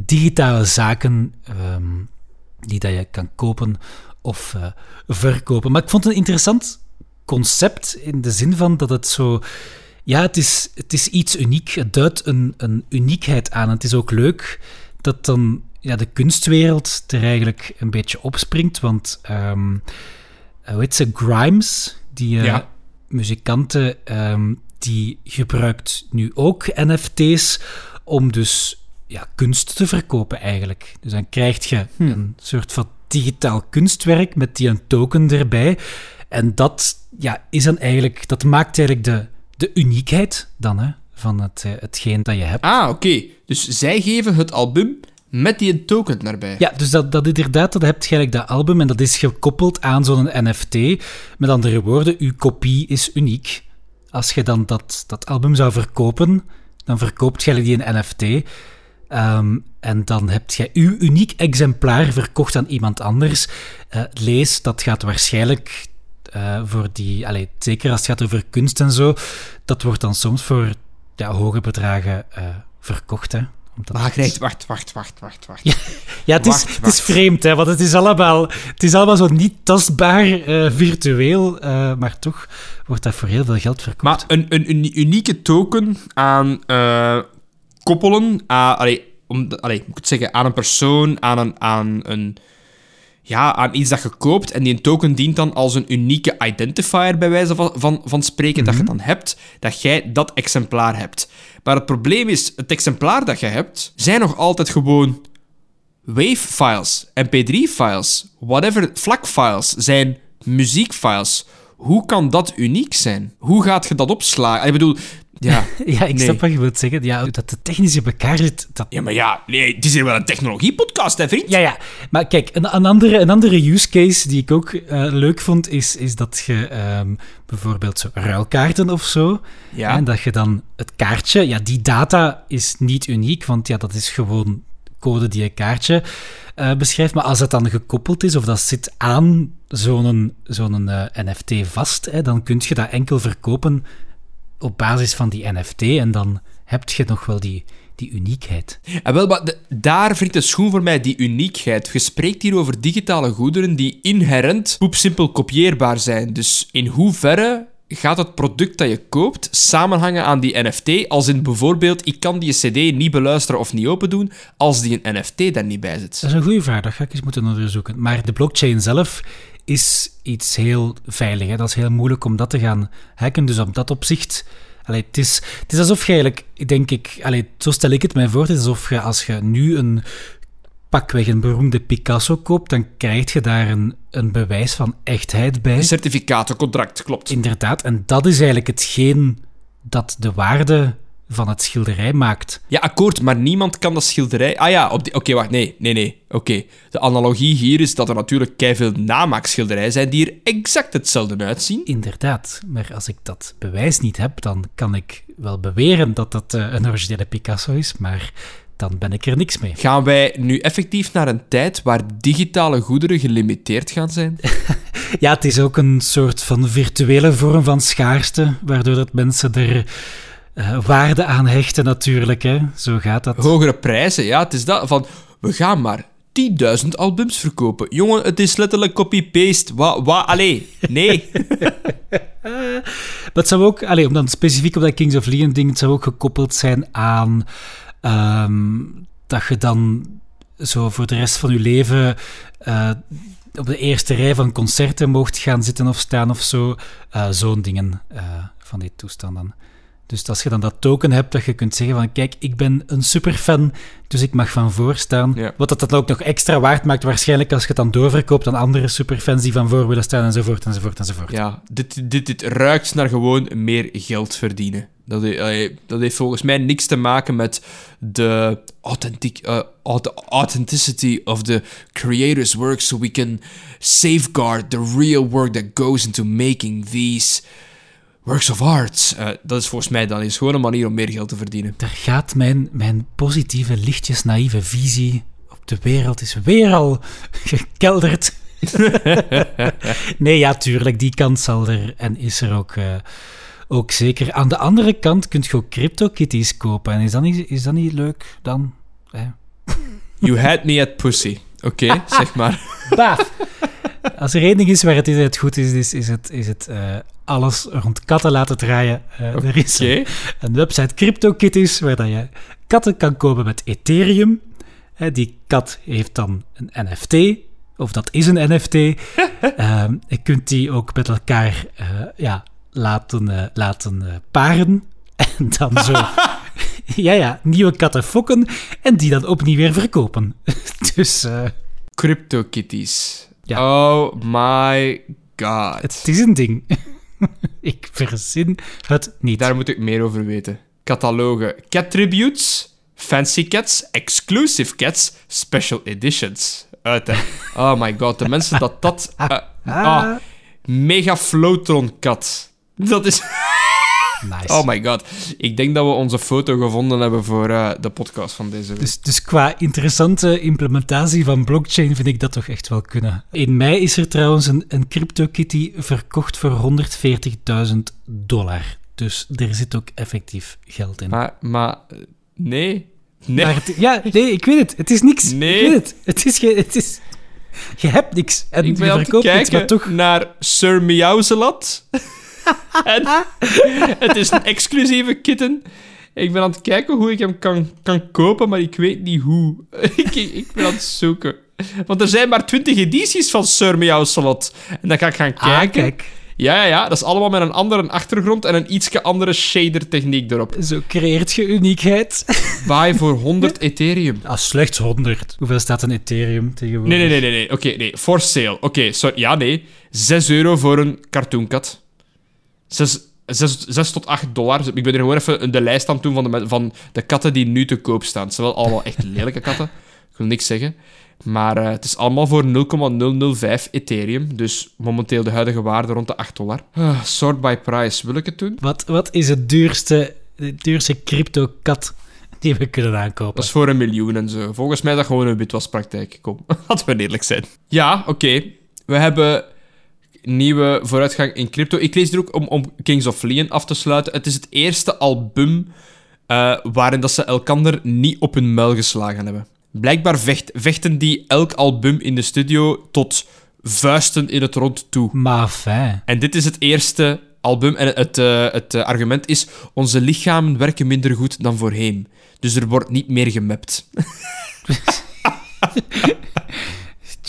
digitale zaken ehm, die dat je kan kopen of eh, verkopen. Maar ik vond het een interessant concept in de zin van dat het zo... Ja, het is, het is iets uniek. Het duidt een, een uniekheid aan. Het is ook leuk dat dan ja, de kunstwereld er eigenlijk een beetje opspringt. Want, ehm hoe heet ze, Grimes, die eh, Ja. muzikante, ehm, die gebruikt nu ook NFT's om dus ja, kunst te verkopen eigenlijk. Dus dan krijg je een soort van digitaal kunstwerk met die een token erbij. En dat ja, is dan eigenlijk, dat maakt eigenlijk de, de uniekheid dan hè, van het, eh, hetgeen dat je hebt. Ah, oké. Dus zij geven het album met die token erbij. Ja, dus dat, dat inderdaad, dat hebt je eigenlijk dat album en dat is gekoppeld aan zo'n NFT. Met andere woorden, uw kopie is uniek. Als je dan dat, dat album zou verkopen, dan verkoopt je die een NFT. Ehm, en dan heb je uw uniek exemplaar verkocht aan iemand anders. Eh, lees, dat gaat waarschijnlijk eh, voor die... Allee, zeker als het gaat over kunst en zo, dat wordt dan soms voor ja, hoge bedragen eh, verkocht. Hè, omdat Maar het- krijgt, wacht, wacht, wacht, wacht, wacht. ja, ja het, is, Wacht, het is vreemd, hè, want het is allemaal, het is allemaal zo niet tastbaar, eh, virtueel, eh, maar toch wordt dat voor heel veel geld verkocht. Maar een, een, een unieke token aan eh, koppelen, aan, allee, om, allee, moet ik het zeggen, aan een persoon, aan een, aan een... ja, aan iets dat je koopt en die token dient dan als een unieke identifier bij wijze van, van, van spreken dat je dan hebt, dat jij dat exemplaar hebt. Maar het probleem is, het exemplaar dat je hebt, zijn nog altijd gewoon WAV-files, MP3-files, whatever, FLAC-files, zijn muziekfiles. Hoe kan dat uniek zijn? Hoe gaat je dat opslaan? Ik bedoel, ja... Ja, ik nee. snap wat je wilt zeggen. Ja, dat de technisch in elkaar zit, dat... Ja, maar ja, nee, het is hier wel een technologiepodcast, hè, vriend? Ja, ja. Maar kijk, een, een, andere, een andere use case die ik ook eh, leuk vond, is, is dat je ehm, bijvoorbeeld zo ruilkaarten of zo, Ja. en dat je dan het kaartje, ja, die data is niet uniek, want ja, dat is gewoon code die een kaartje eh, beschrijft. Maar als dat dan gekoppeld is of dat zit aan zo'n zo'n eh, NFT vast, hè, dan kun je dat enkel verkopen op basis van die NFT en dan heb je nog wel die, die uniekheid. En wel, maar de- daar wringt de schoen voor mij die uniekheid. Je spreekt hier over digitale goederen die inherent poepsimpel kopieerbaar zijn. Dus in hoeverre gaat het product dat je koopt samenhangen aan die NFT? Als in bijvoorbeeld, ik kan die cd niet beluisteren of niet open doen als die een NFT daar niet bij zit. Dat is een goede vraag, dat ga ik eens moeten onderzoeken. Maar de blockchain zelf is iets heel veilig. Hè? Dat is heel moeilijk om dat te gaan hacken. Dus op dat opzicht... Allee, het, is, het is alsof je eigenlijk, denk ik... Allee, zo stel ik het mij voor. Het is alsof je, als je nu een pakweg een beroemde Picasso koopt, dan krijg je daar een, een bewijs van echtheid bij. Een certificaat, een contract, klopt. Inderdaad. En dat is eigenlijk hetgeen dat de waarde van het schilderij maakt. Ja, akkoord, maar niemand kan dat schilderij... Ah ja, oké, wacht, nee, nee, nee. Oké, de analogie hier is dat er natuurlijk keiveel namaakschilderijen zijn die er exact hetzelfde uitzien. Inderdaad, maar als ik dat bewijs niet heb, dan kan ik wel beweren dat dat eh, een originele Picasso is, maar dan ben ik er niks mee. Gaan wij nu effectief naar een tijd waar digitale goederen gelimiteerd gaan zijn? Ja, het is ook een soort van virtuele vorm van schaarste, waardoor dat mensen er eh, waarde aan hechten natuurlijk. Hè. Zo gaat dat. Hogere prijzen, ja, het is dat van... We gaan maar 10.000 albums verkopen. Jongen, het is letterlijk copy-paste. Wat, wat, allee, nee. Dat zou ook, allee, om dan specifiek op dat Kings of Leon ding, het zou ook gekoppeld zijn aan ehm, dat je dan zo voor de rest van je leven eh, op de eerste rij van concerten mocht gaan zitten of staan of zo. Eh, Zo'n dingen van die toestanden. Dus als je dan dat token hebt, dat je kunt zeggen van kijk, ik ben een superfan, dus ik mag van voor staan. Ja. Wat dat dan ook nog extra waard maakt, waarschijnlijk als je het dan doorverkoopt aan andere superfans die van voor willen staan enzovoort enzovoort enzovoort. Ja, dit, dit, dit ruikt naar gewoon meer geld verdienen. Dat, allee, dat heeft volgens mij niks te maken met de authentic, eh, auth- authenticity of the creator's work, so we can safeguard the real work that goes into making these works of art. Eh, dat is volgens mij dan eens gewoon een manier om meer geld te verdienen. Daar gaat mijn, mijn positieve, lichtjes naïeve visie op de wereld is weer al gekelderd. nee, ja, tuurlijk, die kant zal er en is er ook, eh, ook zeker. Aan de andere kant kun je ook CryptoKitties kopen. En is dat niet, is dat niet leuk dan? Eh. You had me at pussy. Oké, zeg maar. Baaf! Als er één ding is waar het is het goed is, is, is het, is het eh, alles rond katten laten draaien. Eh, Er is een, een website CryptoKitties waar dat je katten kan kopen met Ethereum. Hè, die kat heeft dan een NFT, of dat is een NFT. Ehm, je kunt die ook met elkaar eh, ja, laten, eh, laten eh, paren. En dan zo... ja, ja, nieuwe katten fokken en die dan opnieuw weer verkopen. dus... eh, CryptoKitties. Ja. Oh my god. Het is een ding. ik verzin het niet. Daar moet ik meer over weten. Catalogen. Cat Tributes. Fancy Cats. Exclusive Cats. Special Editions. Uit, hè. Oh my god. De mensen dat dat... eh, ah, mega Flowtron kat. Dat is... Nice. Oh my god. Ik denk dat we onze foto gevonden hebben voor eh, de podcast van deze week. dus, dus qua interessante implementatie van blockchain vind ik dat toch echt wel kunnen. In mei is er trouwens een, een CryptoKitty verkocht voor 140.000 dollar. Dus er zit ook effectief geld in. Maar, maar... Nee. Nee. Maar het- ja, nee, ik weet het. Het is niks. Nee. Ik weet het. Het is... Het is je hebt niks. En ik je ben het verkoopt niks, maar toch... naar Sir Miauzelat. en het is een exclusieve kitten. Ik ben aan het kijken hoe ik hem kan, kan kopen, maar ik weet niet hoe. ik, ik ben aan het zoeken. Want er zijn maar 20 edities van Sir Meow Slot. En dan ga ik gaan Ah, kijken. kijk. Ja, ja, ja. Dat is allemaal met een andere achtergrond en een ietsje andere shader-techniek erop. Zo creëert je uniekheid. Buy voor 100 Ethereum. Ah, slechts 100. Hoeveel staat een Ethereum tegenwoordig? Nee, nee, nee, nee. nee. Oké, nee. For sale. Oké, sorry. Ja, nee. 6 euro voor een cartoonkat. 6, 6, 6 tot 8 dollar. Ik ben er gewoon even de lijst aan doen van de, van de katten die nu te koop staan. Het zijn wel allemaal echt lelijke katten. Ik wil niks zeggen. Maar eh, het is allemaal voor 0,005 Ethereum. Dus momenteel de huidige waarde rond de 8 dollar. Ah, sort by price. Wil ik het doen? Wat, wat is het duurste, de duurste crypto-kat die we kunnen aankopen? Dat is voor een miljoen en zo. Volgens mij is dat gewoon een witwaspraktijk. Kom, laten we eerlijk zijn. Ja, oké. We hebben nieuwe vooruitgang in crypto. Ik lees er ook om, om Kings of Leon af te sluiten. Het is het eerste album eh, waarin dat ze elkander niet op hun muil geslagen hebben. Blijkbaar vecht, vechten die elk album in de studio tot vuisten in het rond toe. Maar fijn. En dit is het eerste album. En het, eh, het eh, argument is: onze lichamen werken minder goed dan voorheen. Dus er wordt niet meer gemapt.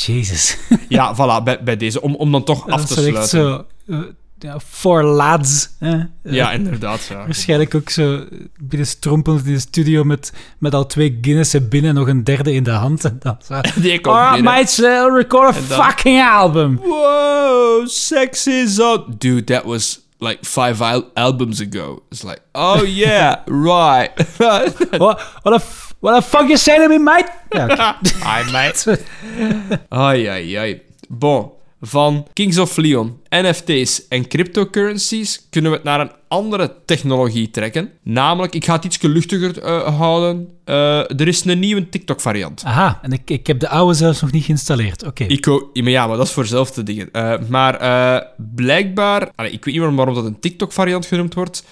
Jezus. Ja, voilà, bij, bij deze. Om, om dan toch af Dat te is echt sluiten. zo... eh, ja, voor lads. Hè? Ja, Eh, inderdaad. Ja. Waarschijnlijk ook zo binnenstrompelend in de studio met, met al twee Guinnessen binnen en nog een derde in de hand. En dan zo... Die komt binnen. mates, uh, record a fucking album. Wow, sex is out. Dude, that was like five al- albums ago. It's like, oh yeah, right. What, what, the, f- what the fuck you saying to me, mate? Ja, oké. Hi, mate. Ai, ai, ai. Bon, van Kings of Leon, NFT's en cryptocurrencies kunnen we het naar een andere technologie trekken. Namelijk, ik ga het iets luchtiger eh, houden. Eh, er is een nieuwe TikTok-variant. Aha, en ik, ik heb de oude zelfs nog niet geïnstalleerd. Oké. Ik ook, maar ja, maar dat is voor zelfde dingen. Eh, maar blijkbaar, allee, ik weet niet waarom dat een TikTok-variant genoemd wordt,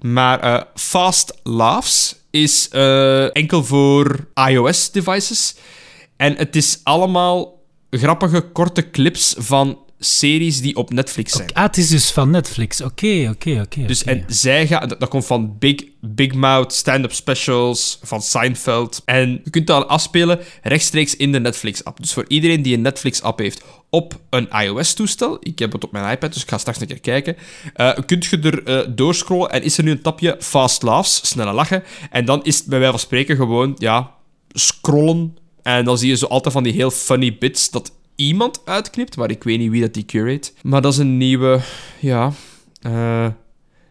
maar Fast Laughs is enkel voor iOS-devices. En het is allemaal grappige, korte clips van series die op Netflix zijn. Ah, het is dus van Netflix. Oké, oké, oké. Dus en zij gaan, dat, dat komt van Big, Big Mouth, stand-up specials, van Seinfeld. En je kunt dat afspelen rechtstreeks in de Netflix-app. Dus voor iedereen die een Netflix-app heeft op een iOS-toestel, ik heb het op mijn iPad, dus ik ga straks een keer kijken, eh kunt je er eh, doorscrollen en is er nu een tapje Fast Laughs, snelle lachen. En dan is het bij wijze van spreken gewoon, ja, scrollen. En dan zie je zo altijd van die heel funny bits dat iemand uitknipt, maar ik weet niet wie dat die curate. Maar dat is een nieuwe, ja... eh,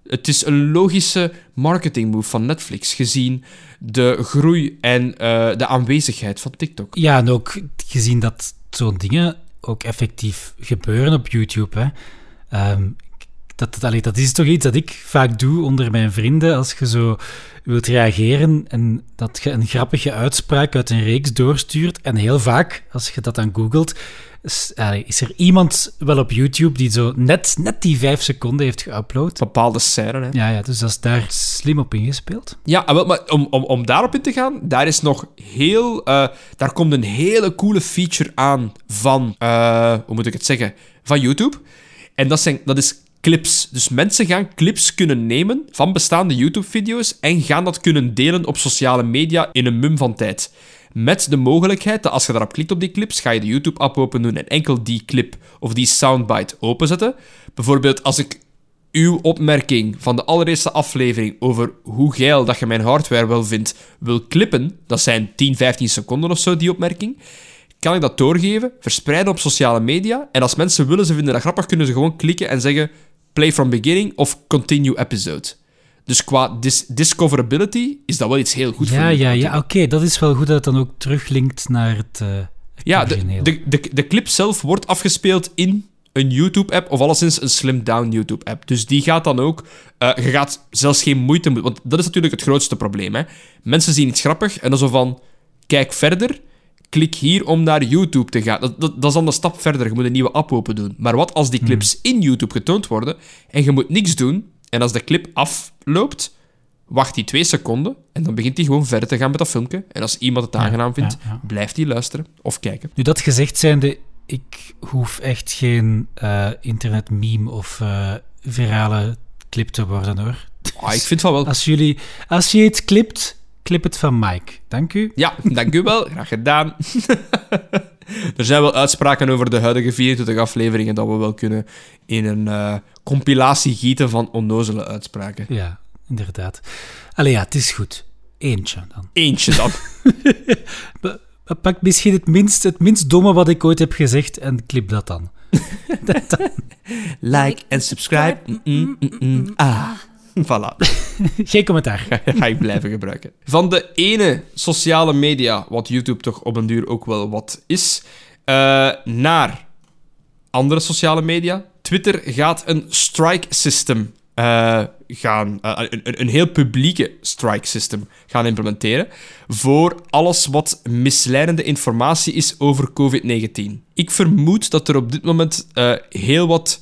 het is een logische marketingmove van Netflix, gezien de groei en eh, de aanwezigheid van TikTok. Ja, en ook gezien dat zo'n dingen ook effectief gebeuren op YouTube. Hè. Ehm, dat, dat, is toch iets dat ik vaak doe onder mijn vrienden. Als je zo wilt reageren en dat je een grappige uitspraak uit een reeks doorstuurt. En heel vaak, als je dat dan googelt, is, is er iemand wel op YouTube die zo net, net die vijf seconden heeft geüpload. Bepaalde scènes, hè. Ja, ja, dus dat is daar slim op ingespeeld. Ja, ah, maar om, om, om daarop in te gaan, daar is nog heel... eh, daar komt een hele coole feature aan van... eh, hoe moet ik het zeggen? Van YouTube. En dat, zijn, dat is clips. Dus mensen gaan clips kunnen nemen van bestaande YouTube-video's en gaan dat kunnen delen op sociale media in een mum van tijd. Met de mogelijkheid dat als je daarop klikt op die clips, ga je de YouTube-app open doen en enkel die clip of die soundbite openzetten. Bijvoorbeeld als ik uw opmerking van de allereerste aflevering over hoe geil dat je mijn hardware wel vindt, wil klippen, dat zijn 10, 15 seconden of zo, die opmerking, kan ik dat doorgeven, verspreiden op sociale media, en als mensen willen, ze vinden dat grappig, kunnen ze gewoon klikken en zeggen play from beginning of continue episode. Dus qua dis- discoverability is dat wel iets heel goed voor ja, YouTube ja, ja, oké. dat is wel goed dat het dan ook teruglinkt naar het, het Ja, de, origineel. de, de, de clip zelf wordt afgespeeld in een YouTube-app, of alleszins een slimmed-down YouTube-app. Dus die gaat dan ook... eh, je gaat zelfs geen moeite. Want dat is natuurlijk het grootste probleem. Hè? Mensen zien iets grappig en dan zo van... Kijk verder, klik hier om naar YouTube te gaan. Dat, dat, dat is dan een stap verder. Je moet een nieuwe app open doen. Maar wat als die clips in YouTube getoond worden en je moet niks doen, en als de clip afloopt, wacht die twee seconden en dan begint hij gewoon verder te gaan met dat filmpje. En als iemand het aangenaam vindt, ja, ja. blijft hij luisteren of kijken. Nu, dat gezegd zijnde, ik hoef echt geen eh internet-meme of eh, virale clip te worden, hoor. Ah, ik vind van wel. Als jullie... Als je het clipt, clip het van Mike. Dank u. Ja, dank u wel. Graag gedaan. er zijn wel uitspraken over de huidige 24 afleveringen dat we wel kunnen in een eh, compilatie gieten van onnozele uitspraken. Ja, inderdaad. Allee, ja, het is goed. Eentje dan. Eentje dan. Pak misschien het minst, het minst domme wat ik ooit heb gezegd en clip dat dan. like en subscribe. Mm, mm, mm. Ah, voilà. Geen commentaar. ga ik blijven gebruiken. Van de ene sociale media, wat YouTube toch op een duur ook wel wat is, eh, naar andere sociale media. Twitter gaat een strike system eh, gaan, eh, een, een, heel publieke strike system gaan implementeren voor alles wat misleidende informatie is over COVID-19. Ik vermoed dat er op dit moment heel wat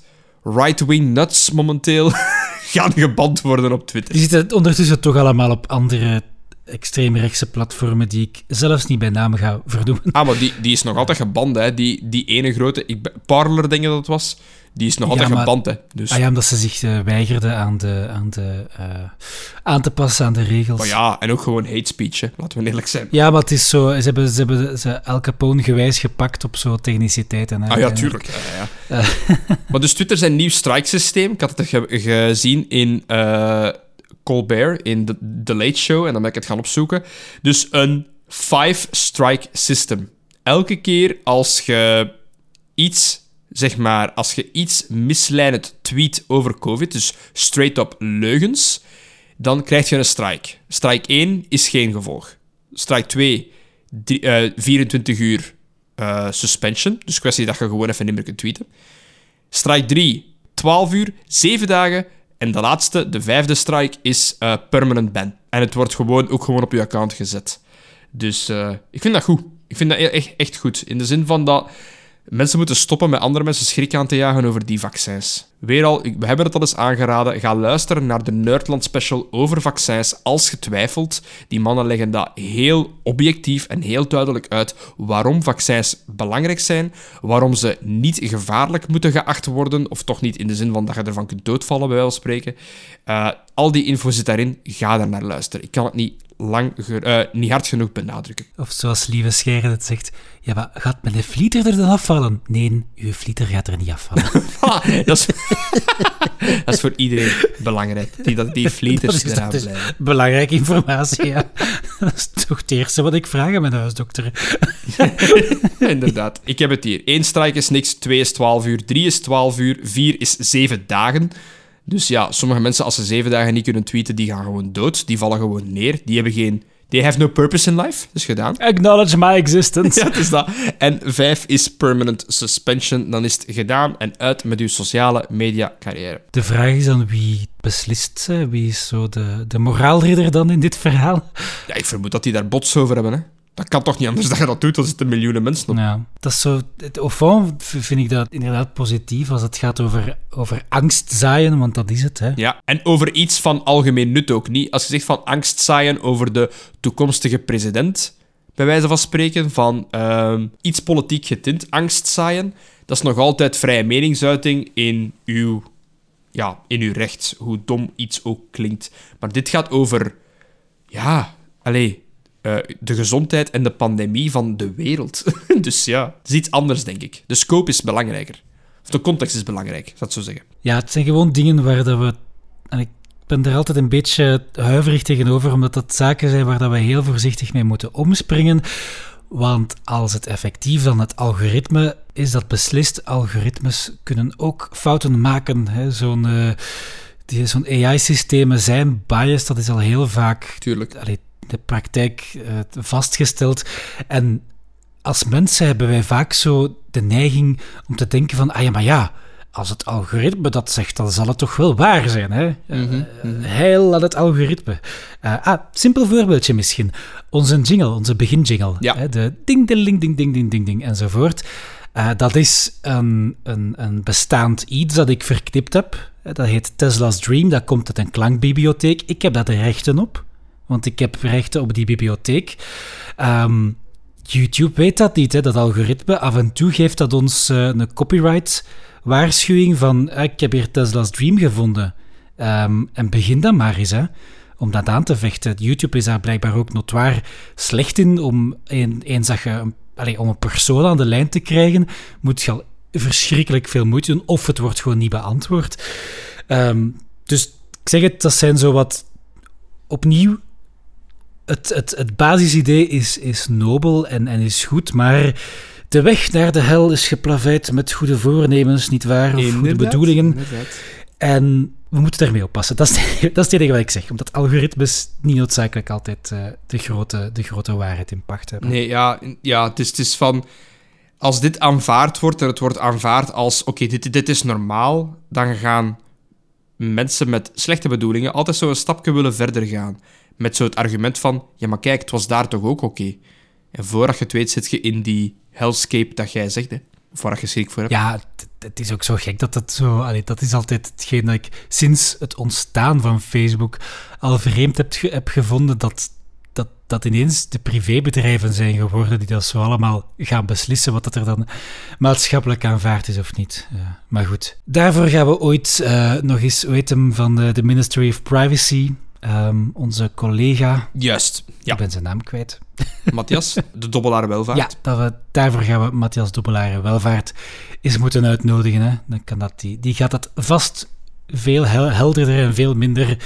right-wing nuts momenteel gaan geband worden op Twitter. Die zitten ondertussen toch allemaal op andere extreemrechtse platformen die ik zelfs niet bij naam ga vernoemen. Ah, maar die, die is nog altijd geband, hè. Die, die ene grote... Ik, Parler, denk ik dat het was. Die is nog Ja, altijd maar- geband, hè. Dus... Ah ja, omdat ze zich eh, weigerden aan, de, aan, de, eh, aan te passen aan de regels. Maar ja, en ook gewoon hate speech, hè. Laten we eerlijk zijn. Ja, maar het is zo, ze hebben, ze hebben ze El Capone gewijs gepakt op zo techniciteiten. hè. Ah ja, tuurlijk. Ja, ja. maar dus Twitter zijn nieuw strike-systeem. Ik had het ge- gezien in eh, Colbert, in The, The Late Show, en dan ben ik het gaan opzoeken. Dus een five-strike system. Elke keer als je iets, zeg maar, als je iets misleidend tweet over COVID, dus straight-up leugens, dan krijg je een strike. Strike 1 is geen gevolg. Strike 2, drie- eh, 24 uur eh, suspension. Dus kwestie dat je gewoon even niet meer kunt tweeten. Strike 3, 12 uur, 7 dagen. En de laatste, de vijfde strike, is eh, permanent ban. En het wordt gewoon, ook gewoon op je account gezet. Dus ik vind dat goed. Ik vind dat e- echt, echt goed. In de zin van dat mensen moeten stoppen met andere mensen schrik aan te jagen over die vaccins. Weer al, we hebben het al eens aangeraden. Ga luisteren naar de Nerdland special over vaccins als je twijfelt. Die mannen leggen dat heel objectief en heel duidelijk uit waarom vaccins belangrijk zijn, waarom ze niet gevaarlijk moeten geacht worden, of toch niet in de zin van dat je ervan kunt doodvallen, bij wijze van spreken. Eh, al die info zit daarin. Ga daar naar luisteren. Ik kan het niet, lang, eh, niet hard genoeg benadrukken. Of zoals Lieve Scheren het zegt, ja, maar gaat mijn flieter er dan afvallen? Nee, uw flieter gaat er niet afvallen. Dat, is, dat is voor iedereen belangrijk. Die, dat die flieters Dat is- dat. Belangrijke informatie, ja. Dat is toch het eerste wat ik vraag aan mijn huisdokter. Inderdaad. Ik heb het hier. Eén strike is niks, twee is 12 uur, drie is 12 uur, vier is 7 dagen. Dus ja, sommige mensen, als ze zeven dagen niet kunnen tweeten, die gaan gewoon dood. Die vallen gewoon neer. Die hebben geen... They have no purpose in life. Is gedaan. Acknowledge my existence. Ja, het is dat. En vijf is permanent suspension. Dan is het gedaan en uit met uw sociale media carrière. De vraag is dan wie beslist, hè? wie is zo de, de moraalridder dan in dit verhaal? Ja, ik vermoed dat die daar bots over hebben, hè. Dat kan toch niet anders dat je dat doet, dan zitten miljoenen mensen op. Ja, dat is zo. Het, au vind ik dat inderdaad positief als het gaat over, over angst zaaien, want dat is het. Hè. Ja, en over iets van algemeen nut ook niet. Als je zegt van angst zaaien over de toekomstige president, bij wijze van spreken, van ehm, iets politiek getint, angst zaaien, dat is nog altijd vrije meningsuiting in uw, ja, in uw recht, hoe dom iets ook klinkt. Maar dit gaat over, ja, allee, eh, de gezondheid en de pandemie van de wereld. dus ja, het is iets anders, denk ik. De scope is belangrijker. Of de context is belangrijk, zou ik zo zeggen. Ja, het zijn gewoon dingen waar dat we. En ik ben er altijd een beetje huiverig tegenover, omdat dat zaken zijn waar dat we heel voorzichtig mee moeten omspringen. Want als het effectief dan het algoritme is dat beslist, algoritmes kunnen ook fouten maken. Zo'n die- zo'n AI-systemen zijn biased, dat is al heel vaak Tuurlijk. allee, de praktijk eh, vastgesteld. En als mensen hebben wij vaak zo de neiging om te denken van, ah ja, maar ja, als het algoritme dat zegt, dan zal het toch wel waar zijn. Hè? Mm-hmm. Heil aan het algoritme. Eh, ah, simpel voorbeeldje misschien. Onze jingle, onze beginjingle. Hè? De ding, ding, ding, ding, ding, ding, ding, enzovoort. Dat is een, een, een bestaand iets dat ik verknipt heb. Dat heet Tesla's Dream. Dat komt uit een klankbibliotheek. Ik heb daar de rechten op want ik heb rechten op die bibliotheek. Ehm, YouTube weet dat niet, hè, dat algoritme. Af en toe geeft dat ons eh, een copyright-waarschuwing van ah, ik heb hier Tesla's Dream gevonden. Ehm, en begin dan maar eens, hè, om dat aan te vechten. YouTube is daar blijkbaar ook notwaar slecht in, om een- eens dat je om een persoon aan de lijn te krijgen, moet je al verschrikkelijk veel moeite doen, of het wordt gewoon niet beantwoord. Ehm, dus ik zeg het, dat zijn zo wat opnieuw. Het, het, het basisidee is, is nobel en, en is goed, maar de weg naar de hel is geplaveid met goede voornemens, niet waar? Of goede bedoelingen. inderdaad. En we moeten daarmee oppassen. Dat is, dat is het enige wat ik zeg. Omdat algoritmes niet noodzakelijk altijd eh, de, grote, de grote waarheid in pacht hebben. Nee, ja, ja het, is, het is van... Als dit aanvaard wordt en het wordt aanvaard als... Oké, dit, dit is normaal, dan gaan mensen met slechte bedoelingen altijd zo een stapje willen verder gaan. Met zo het argument van... Ja, maar kijk, het was daar toch ook oké? En voordat je het weet, zit je in die hellscape dat jij zegt, hè. Waar je schrik voor hebt. Ja, het, is ook zo gek dat dat zo... Dat is altijd hetgeen dat ik sinds het ontstaan van Facebook al vreemd heb, ge- heb gevonden dat, dat, dat ineens de privébedrijven zijn geworden die dat zo allemaal gaan beslissen wat dat er dan maatschappelijk aanvaard is of niet. Maar goed. Daarvoor gaan we ooit eh, nog eens, hem, van de Ministry of Privacy, ehm, onze collega, Juist. Ja, ik ben zijn naam kwijt. Matthias, de dobbelaar welvaart. Ja, dat we, daarvoor gaan we Matthias Dobbelaar Welvaart eens moeten uitnodigen. Hè. Dan kan dat die, die gaat dat vast veel hel- helderder en veel minder...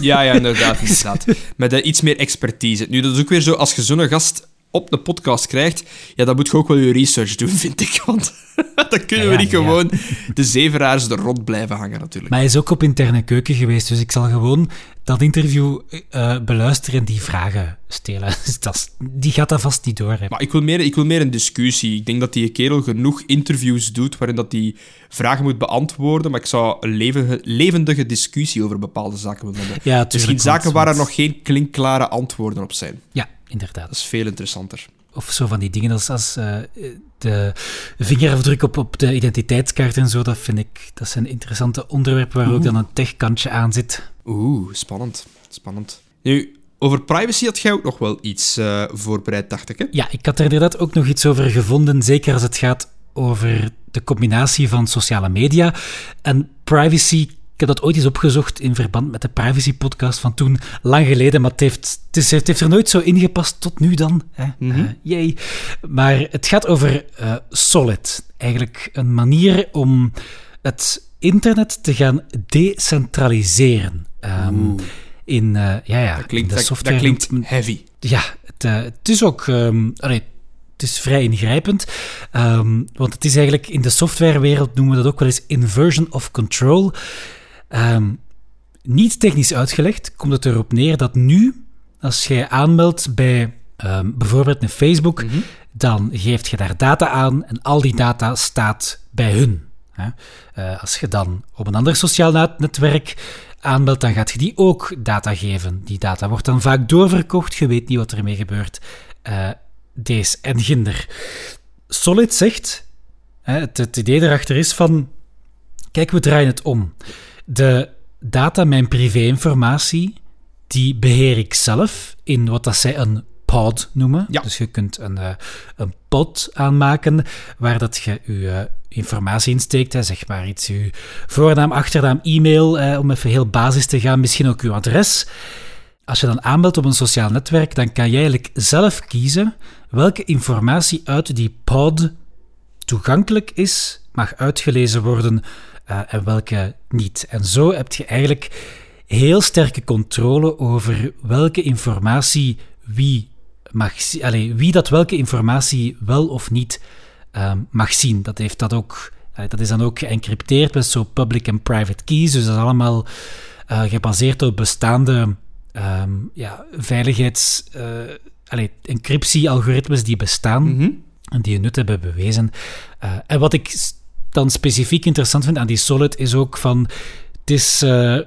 Ja, ja, inderdaad. inderdaad. Met iets meer expertise. Nu, dat is ook weer zo, als je zo'n gast op de podcast krijgt, ja, dan moet je ook wel je research doen, vind ik. Want dan kunnen Ja, we niet ja. gewoon de zeveraars er rond blijven hangen, natuurlijk. Maar hij is ook op interne keuken geweest, dus ik zal gewoon dat interview eh, beluisteren en die vragen stelen. Dus dat die gaat dat vast niet door hebben. Maar ik wil, meer, ik wil meer een discussie. Ik denk dat die kerel genoeg interviews doet waarin dat die vragen moet beantwoorden, maar ik zou een levendige, levendige discussie over bepaalde zaken willen hebben. Ja, tuurlijk, Misschien zaken waar er nog geen klinkklare antwoorden op zijn. Ja, inderdaad. Dat is veel interessanter. Of zo van die dingen als, als eh, de vingerafdruk op, op de identiteitskaart en zo. Dat vind ik, dat zijn interessante onderwerpen waar ook dan een techkantje aan zit. Oeh, spannend. Spannend. Nu, over privacy had jij ook nog wel iets eh, voorbereid, dacht ik, hè? Ja, ik had er inderdaad ook nog iets over gevonden, zeker als het gaat over de combinatie van sociale media en privacy. Ik heb dat ooit eens opgezocht in verband met de privacy-podcast van toen, lang geleden, maar het heeft, het, is, het heeft er nooit zo ingepast tot nu dan. Hè? Mhm. Eh, yay. Maar het gaat over eh, Solid. Eigenlijk een manier om het internet te gaan decentraliseren. Ehm, in, eh, ja, ja, Dat klinkt, in de software dat klinkt heavy. ja, het, het is ook. allee, het is vrij ingrijpend. ehm, want het is eigenlijk in de softwarewereld noemen we dat ook wel eens inversion of control. Ehm, niet technisch uitgelegd komt het erop neer dat nu, als jij aanmeldt bij ehm, bijvoorbeeld een Facebook, Mhm. dan geeft je daar data aan en al die data staat bij hun. Hè. Eh, als je dan op een ander sociaal net- netwerk aanmeldt, dan gaat je die ook data geven. Die data wordt dan vaak doorverkocht, je weet niet wat ermee gebeurt. Eh deze en ginder. Solid zegt, hè, het, het idee erachter is van, kijk, we draaien het om. De data, mijn privéinformatie, die beheer ik zelf in wat dat zij een pod noemen. Ja. Dus je kunt een, eh, een pod aanmaken waar dat je je eh, informatie insteekt. Hè, zeg maar iets, je voornaam, achternaam, e-mail, eh, om even heel basis te gaan, misschien ook uw adres. Als je dan aanmeldt op een sociaal netwerk, dan kan jij eigenlijk zelf kiezen welke informatie uit die pod toegankelijk is, mag uitgelezen worden eh, en welke niet. En zo heb je eigenlijk heel sterke controle over welke informatie wie mag zien, allee, wie dat welke informatie wel of niet ehm, mag zien. Dat, heeft dat, ook, dat is dan ook geëncrypteerd met zo public en private keys, dus dat is allemaal eh, gebaseerd op bestaande ehm, ja, veiligheids... allee, encryptie-algoritmes die bestaan Mhm. en die hun nut hebben bewezen. En wat ik dan specifiek interessant vind aan die Solid is ook van... Het is eh,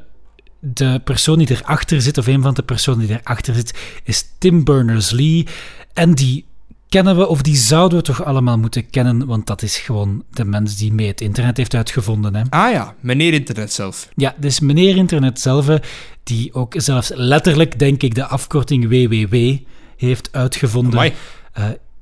de persoon die erachter zit, of een van de personen die erachter zit, is Tim Berners-Lee. En die kennen we, of die zouden we toch allemaal moeten kennen, want dat is gewoon de mens die mee het internet heeft uitgevonden. Hè. Ah ja, meneer internet zelf. Ja, dus meneer internet zelf, die ook zelfs letterlijk, denk ik, de afkorting WWW heeft uitgevonden. Amai.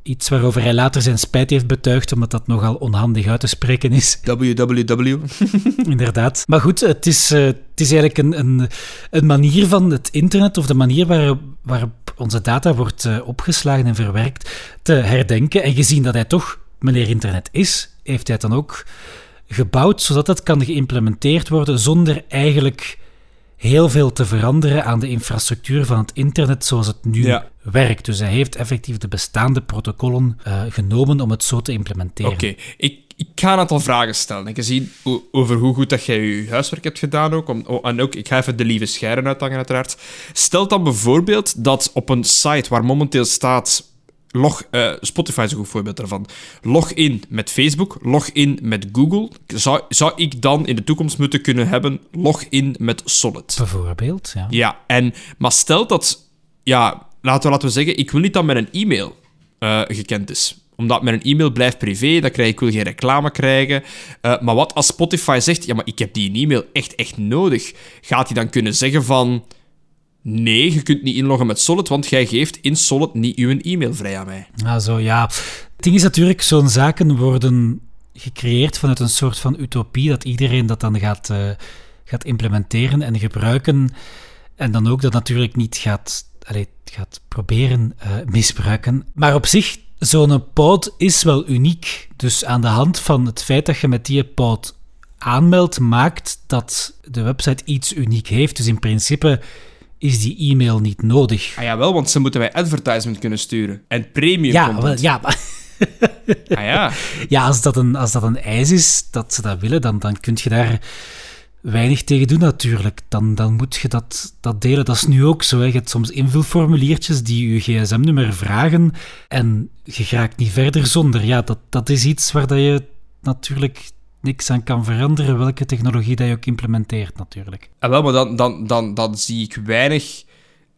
Eh, iets waarover hij later zijn spijt heeft betuigd, omdat dat nogal onhandig uit te spreken is, www. inderdaad. Maar goed, het is, eh, het is eigenlijk een, een, een manier van het internet, of de manier waar, waarop onze data wordt uh, opgeslagen en verwerkt, te herdenken en gezien dat hij toch meneer internet is, heeft hij het dan ook gebouwd zodat het kan geïmplementeerd worden zonder eigenlijk heel veel te veranderen aan de infrastructuur van het internet zoals het nu werkt. Dus hij heeft effectief de bestaande protocollen uh, genomen om het zo te implementeren. Oké, ik, ik ga een aantal vragen stellen. En gezien over hoe goed dat jij je huiswerk hebt gedaan ook. Om, oh, en ook, ik ga even de lieve scheren uithangen uiteraard. Stel dan bijvoorbeeld dat op een site waar momenteel staat Log, uh, Spotify is een goed voorbeeld daarvan. Log in met Facebook, log in met Google. Zou, zou ik dan in de toekomst moeten kunnen hebben log in met Solid? Bijvoorbeeld, ja. Ja, en, maar stel dat, ja, laten we, laten we zeggen, ik wil niet dat mijn e-mail uh, gekend is omdat mijn e-mail blijft privé, dan krijg ik wil geen reclame krijgen. Uh, maar wat als Spotify zegt, ja, maar ik heb die e-mail echt, echt nodig, gaat hij dan kunnen zeggen van Nee, je kunt niet inloggen met Solid, want jij geeft in Solid niet uw e-mail vrij aan mij. Ah, zo ja. Het ding is natuurlijk, zo'n zaken worden gecreëerd vanuit een soort van utopie dat iedereen dat dan gaat, uh, gaat implementeren en gebruiken. En dan ook dat natuurlijk niet gaat, allez, gaat proberen uh, misbruiken. Maar op zich, zo'n pod is wel uniek. Dus aan de hand van het feit dat je met die pod aanmeldt, maakt dat de website iets uniek heeft. Dus in principe is die e-mail niet nodig. Ah ja, wel, want ze moeten wij advertisement kunnen sturen. En premium ja, content. Wel, ja, maar... ah ja. Ja, als dat, een, als dat een eis is, dat ze dat willen, dan, dan kun je daar weinig tegen doen natuurlijk. Dan, dan moet je dat, dat delen. Dat is nu ook zo. Hè. Je hebt soms invulformuliertjes die je gsm-nummer vragen en je raakt niet verder zonder. Ja, dat, dat is iets waar dat je natuurlijk niks aan kan veranderen, welke technologie dat je ook implementeert, natuurlijk. Ah, wel, maar dan, dan, dan, dan zie ik weinig...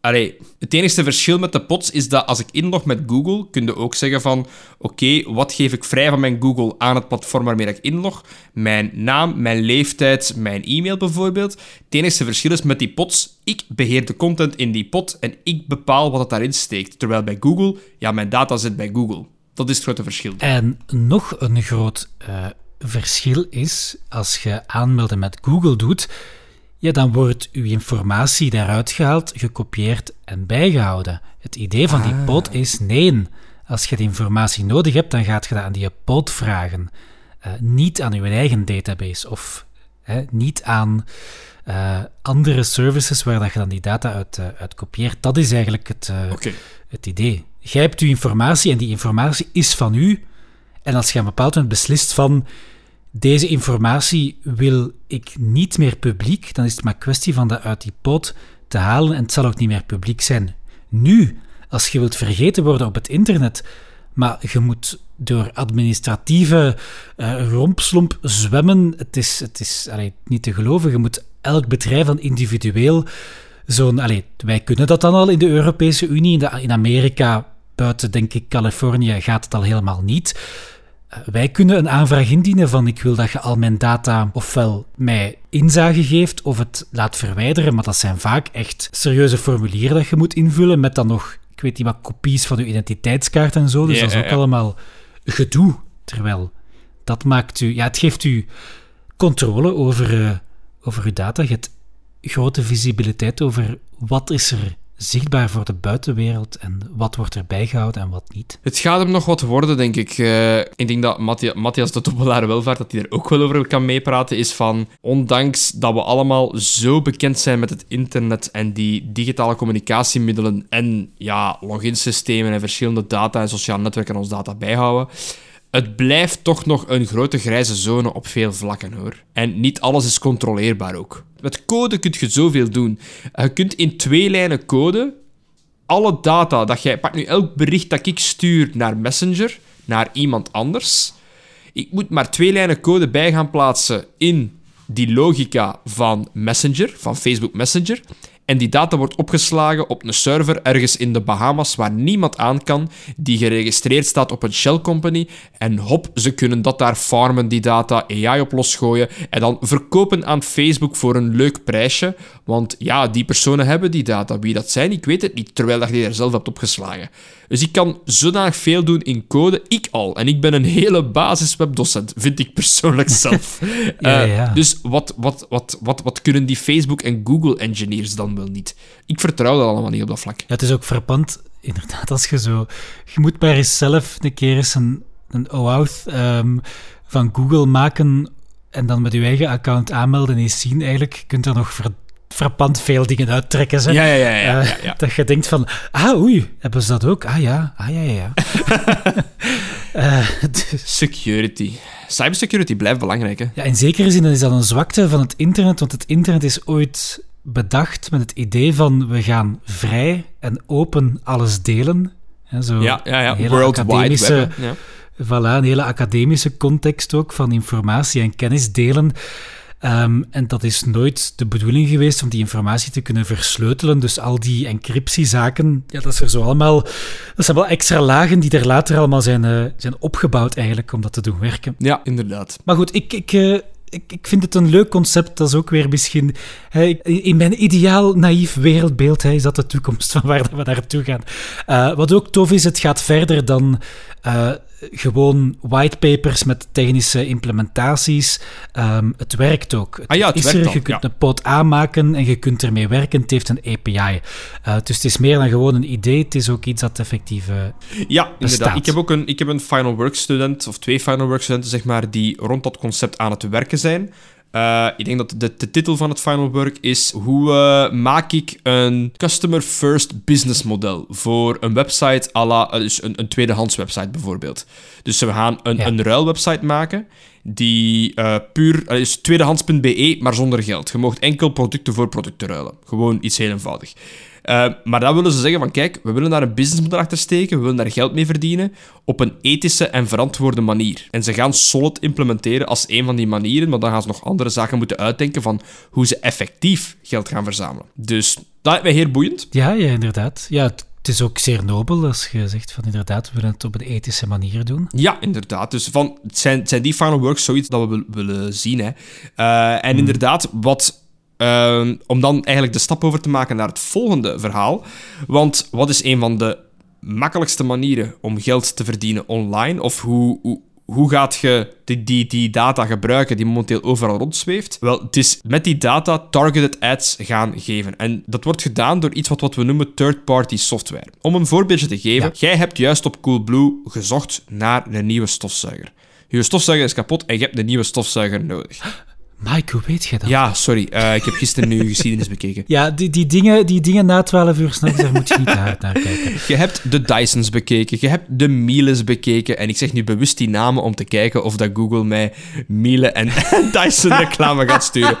Allee, het enige verschil met de pots is dat als ik inlog met Google, kun je ook zeggen van oké, wat geef ik vrij van mijn Google aan het platform waarmee ik inlog? Mijn naam, mijn leeftijd, mijn e-mail bijvoorbeeld. Het enige verschil is met die pots, ik beheer de content in die pot en ik bepaal wat het daarin steekt. Terwijl bij Google, ja, mijn data zit bij Google. Dat is het grote verschil. En nog een groot uh, verschil is, als je aanmelden met Google doet, ja, dan wordt uw informatie daaruit gehaald, gekopieerd en bijgehouden. Het idee van die ah. pod is nee. Als je die informatie nodig hebt, dan gaat je dat aan die pod vragen. Uh, niet aan uw eigen database of hè, niet aan uh, andere services waar dat je dan die data uit, uh, uit kopieert. Dat is eigenlijk het, okay. het idee. Jij hebt uw informatie en die informatie is van u. En als je een bepaald moment beslist van deze informatie wil ik niet meer publiek, dan is het maar kwestie van dat uit die pot te halen en het zal ook niet meer publiek zijn. Nu, als je wilt vergeten worden op het internet, maar je moet door administratieve uh, rompslomp zwemmen. Het is, het is allee, niet te geloven. Je moet elk bedrijf dan individueel zo'n... Wij kunnen dat dan al in de Europese Unie. In, de, in Amerika, buiten denk ik Californië, gaat het al helemaal niet. Eh, wij kunnen een aanvraag indienen van ik wil dat je al mijn data ofwel mij inzage geeft of het laat verwijderen, maar dat zijn vaak echt serieuze formulieren dat je moet invullen met dan nog, ik weet niet wat, kopies van je identiteitskaart en zo. Dus dat is ook allemaal gedoe. Terwijl dat maakt u, ja, het geeft u controle over, uh, over uw data. Je hebt grote visibiliteit over wat is er zichtbaar voor de buitenwereld en wat wordt er bijgehouden en wat niet. Het gaat hem nog wat worden, denk ik. Uh, ik denk dat Matthias de Toppelaar Welvaart, dat hij er ook wel over kan meepraten, is van, ondanks dat we allemaal zo bekend zijn met het internet en die digitale communicatiemiddelen en ja, loginsystemen en verschillende data en sociale netwerken ons data bijhouden, het blijft toch nog een grote grijze zone op veel vlakken hoor. En niet alles is controleerbaar ook. Met code kun je zoveel doen. Je kunt in twee lijnen code alle data dat jij. Pak nu elk bericht dat ik stuur naar Messenger, naar iemand anders. Ik moet maar twee lijnen code bij gaan plaatsen in die logica van Messenger, van Facebook Messenger. En die data wordt opgeslagen op een server ergens in de Bahamas waar niemand aan kan, die geregistreerd staat op een shell company. En hop, ze kunnen dat daar farmen, die data, AI op losgooien en dan verkopen aan Facebook voor een leuk prijsje. Want ja, die personen hebben die data. Wie dat zijn, ik weet het niet, terwijl dat je er zelf hebt opgeslagen. Dus ik kan zodanig veel doen in code, ik al. En ik ben een hele basiswebdocent, vind ik persoonlijk zelf. ja, ja. Uh, dus wat, wat, wat, wat, wat kunnen die Facebook- en Google-engineers dan wel niet. Ik vertrouw dat allemaal niet op dat vlak. Ja, het is ook verpand, inderdaad, als je zo... Je moet maar eens zelf een keer eens een, een OAuth ehm, van Google maken en dan met je eigen account aanmelden en eens zien eigenlijk. Je kunt er nog verpand veel dingen uittrekken. Hè? Ja, ja, ja. ja, Eh, ja, ja. Dat je denkt van, ah oei, hebben ze dat ook? Ah ja, ah ja, ja, ja. Dus- Security. Cybersecurity blijft belangrijk, hè? ja, in zekere zin is dat een zwakte van het internet, want het internet is ooit bedacht met het idee van we gaan vrij en open alles delen. Hè, zo Ja, ja, ja. World Wide academische- Web. Ja. Voilà, een hele academische context ook van informatie en kennis delen. Ehm, en dat is nooit de bedoeling geweest om die informatie te kunnen versleutelen. Dus al die encryptiezaken, ja, dat is er zo allemaal. Dat zijn wel extra lagen die er later allemaal zijn, eh, zijn opgebouwd eigenlijk om dat te doen werken. ja, inderdaad. Maar goed, ik, ik, eh, ik, ik vind het een leuk concept. Dat is ook weer misschien... hè, in mijn ideaal naïef wereldbeeld hè, is dat de toekomst van waar we naartoe gaan. Eh, wat ook tof is, het gaat verder dan gewoon whitepapers met technische implementaties. Ehm, het werkt ook. Ah ja, het is werkt er, al, je kunt ja. een pot aanmaken en je kunt ermee werken. Het heeft een API. Eh, dus het is meer dan gewoon een idee. Het is ook iets dat effectief... eh, Ja, inderdaad. Ik heb ook een, ik heb een Final Work student, of twee Final Work studenten, zeg maar, die rond dat concept aan het werken zijn. Eh, ik denk dat de, de titel van het Final Work is Hoe eh, maak ik een customer first business model voor een website à la, eh, dus een, een tweedehands website bijvoorbeeld. Dus we gaan een, Ja. een ruilwebsite maken die puur, is tweedehands.be, maar zonder geld. Je mag enkel producten voor producten ruilen. Gewoon iets heel eenvoudig. Eh, maar dan willen ze zeggen van, kijk, we willen daar een businessmodel achter steken, we willen daar geld mee verdienen, op een ethische en verantwoorde manier. En ze gaan Solid implementeren als een van die manieren, maar dan gaan ze nog andere zaken moeten uitdenken van hoe ze effectief geld gaan verzamelen. Dus dat lijkt mij heel boeiend. Ja, ja, inderdaad. Ja, het, het is ook zeer nobel als je zegt van inderdaad, we willen het op een ethische manier doen. Ja, inderdaad. Dus van, het zijn, het zijn die final works zoiets dat we wil- willen zien. Hè. Eh, en inderdaad, wat, ehm, om dan eigenlijk de stap over te maken naar het volgende verhaal. Want wat is een van de makkelijkste manieren om geld te verdienen online? Of hoe, hoe, hoe gaat je die, die, die data gebruiken die momenteel overal rondzweeft? Wel, het is met die data targeted ads gaan geven. En dat wordt gedaan door iets wat, wat we noemen third-party software. Om een voorbeeldje te geven, jij hebt juist op Coolblue gezocht naar een nieuwe stofzuiger. Je stofzuiger is kapot en je hebt een nieuwe stofzuiger nodig. Mike, hoe weet jij dat? Ja, sorry. eh, ik heb gisteren nu geschiedenis bekeken. Ja, die, die, dingen, die dingen na 12 uur s'nachts, daar moet je niet te hard naar kijken. Je hebt de Dysons bekeken, je hebt de Miele's bekeken. En ik zeg nu bewust die namen om te kijken of dat Google mij Miele en, Dyson reclame gaat sturen.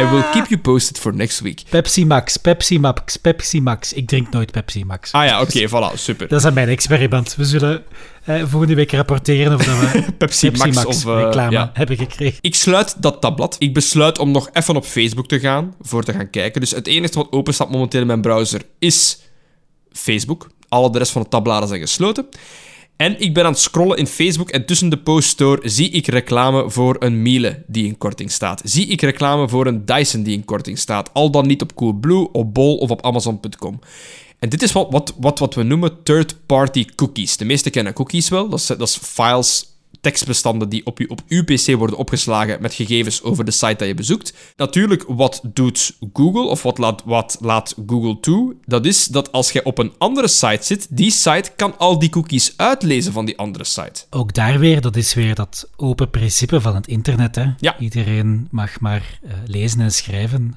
I will keep you posted for next week. Pepsi Max, Pepsi Max, Pepsi Max. Ik drink nooit Pepsi Max. Ah ja, oké, voilà, super. Dat is aan mijn experiment. We zullen eh, volgende week rapporteren of dat we Pepsi, Max, of... eh, reclame ja. hebben gekregen. Ik sluit dat tabblad. Ik besluit om nog even op Facebook te gaan, voor te gaan kijken. Dus het enige wat open staat momenteel in mijn browser is Facebook. Alle de rest van de tabbladen zijn gesloten. En ik ben aan het scrollen in Facebook en tussen de posts door zie ik reclame voor een Miele die in korting staat. Zie ik reclame voor een Dyson die in korting staat. Al dan niet op Coolblue, op Bol of op Amazon.com. En dit is wat, wat, wat, wat we noemen third-party cookies. De meesten kennen cookies wel. Dat is, dat is files, tekstbestanden die op, je, op uw PC worden opgeslagen met gegevens over de site dat je bezoekt. Natuurlijk, wat doet Google, of wat laat, wat laat Google toe? Dat is dat als je op een andere site zit, die site kan al die cookies uitlezen van die andere site. Ook daar weer, dat is weer dat open principe van het internet. Hè? Ja. Iedereen mag maar eh, lezen en schrijven.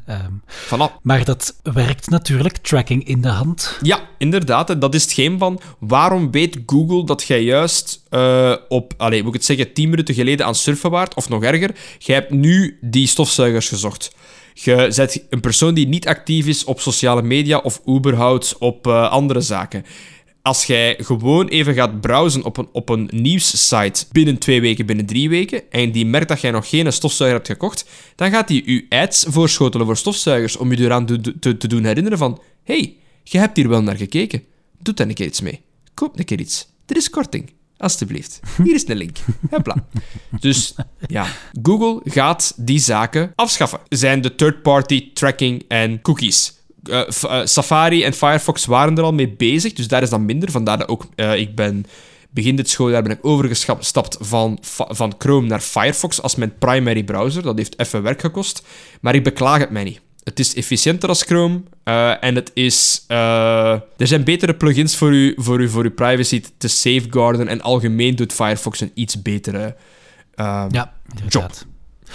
Voilà. maar dat werkt natuurlijk, tracking in de hand. Ja, inderdaad. En dat is hetgeen van waarom weet Google dat jij juist eh, op, allez, het zeggen, 10 minuten geleden aan surfen waart, of nog erger, jij hebt nu die stofzuigers gezocht. Je bent een persoon die niet actief is op sociale media of überhaupt op eh, andere zaken. Als jij gewoon even gaat browsen op een, op een nieuwssite binnen twee weken, binnen drie weken, en die merkt dat jij nog geen stofzuiger hebt gekocht, dan gaat hij je ads voorschotelen voor stofzuigers om je eraan te, te, te doen herinneren van hey, je hebt hier wel naar gekeken. Doe daar een keer iets mee. Koop een keer iets. Er is korting. Alsjeblieft. Hier is een link. Dus ja, Google gaat die zaken afschaffen. Zijn de third-party tracking en cookies. Eh, eh, Safari en Firefox waren er al mee bezig, dus daar is dan minder. Vandaar dat ook eh, ik ben begin dit schooljaar ben ik overgestapt van, van Chrome naar Firefox als mijn primary browser. Dat heeft even werk gekost, maar ik beklaag het mij niet. Het is efficiënter als Chrome. eh, en het is... eh, er zijn betere plugins voor u, voor u, voor uw privacy te safeguarden. En algemeen doet Firefox een iets betere... eh, Ja, inderdaad.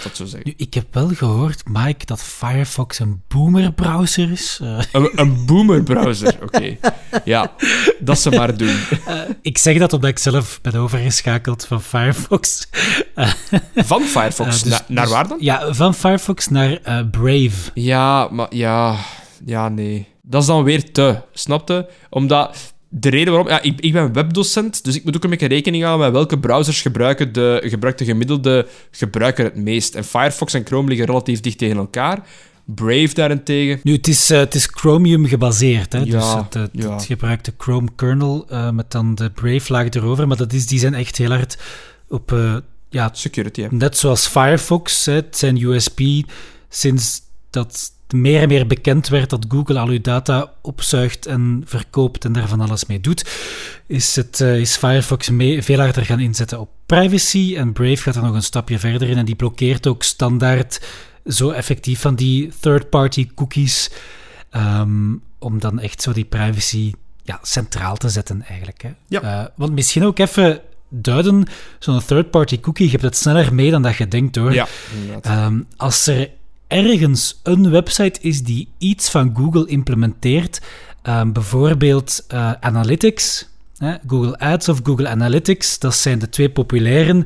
Dat zo zeggen. Nu, ik heb wel gehoord, Mike, dat Firefox een boomer-browser is. Eh, Een, een boomer browser, oké. Ja, dat ze maar doen. ik zeg dat omdat ik zelf ben overgeschakeld van Firefox. Van Firefox. Eh, dus- Na- naar dus- waar dan? Ja, van Firefox naar eh, Brave. Ja, maar ja... Ja, nee. Dat is dan weer te. Snapte? Omdat... De reden waarom... Ja, ik, ik ben webdocent, dus ik moet ook een beetje rekening houden met welke browsers gebruiken de, gebruikt de gemiddelde gebruiker het meest. En Firefox en Chrome liggen relatief dicht tegen elkaar. Brave daarentegen... Nu, het is, eh, het is Chromium gebaseerd. Hè? Ja, dus het, het, ja. het gebruikt de Chrome kernel eh, met dan de Brave-laag erover. Maar dat is, die zijn echt heel hard op... eh, ja, Security, hè. net zoals Firefox, hè, het zijn USP, sinds dat meer en meer bekend werd dat Google al uw data opzuigt en verkoopt en daar van alles mee doet, is, het, eh, is Firefox mee, veel harder gaan inzetten op privacy. En Brave gaat er nog een stapje verder in en die blokkeert ook standaard zo effectief van die third-party cookies, ehm, om dan echt zo die privacy ja, centraal te zetten eigenlijk. Hè. Ja. Eh, want misschien ook even duiden, zo'n third-party cookie, je hebt het sneller mee dan dat je denkt hoor. Ja. Ehm, als er ergens een website is die iets van Google implementeert, ehm, bijvoorbeeld eh, Analytics, hè, Google Ads of Google Analytics, dat zijn de twee populairen,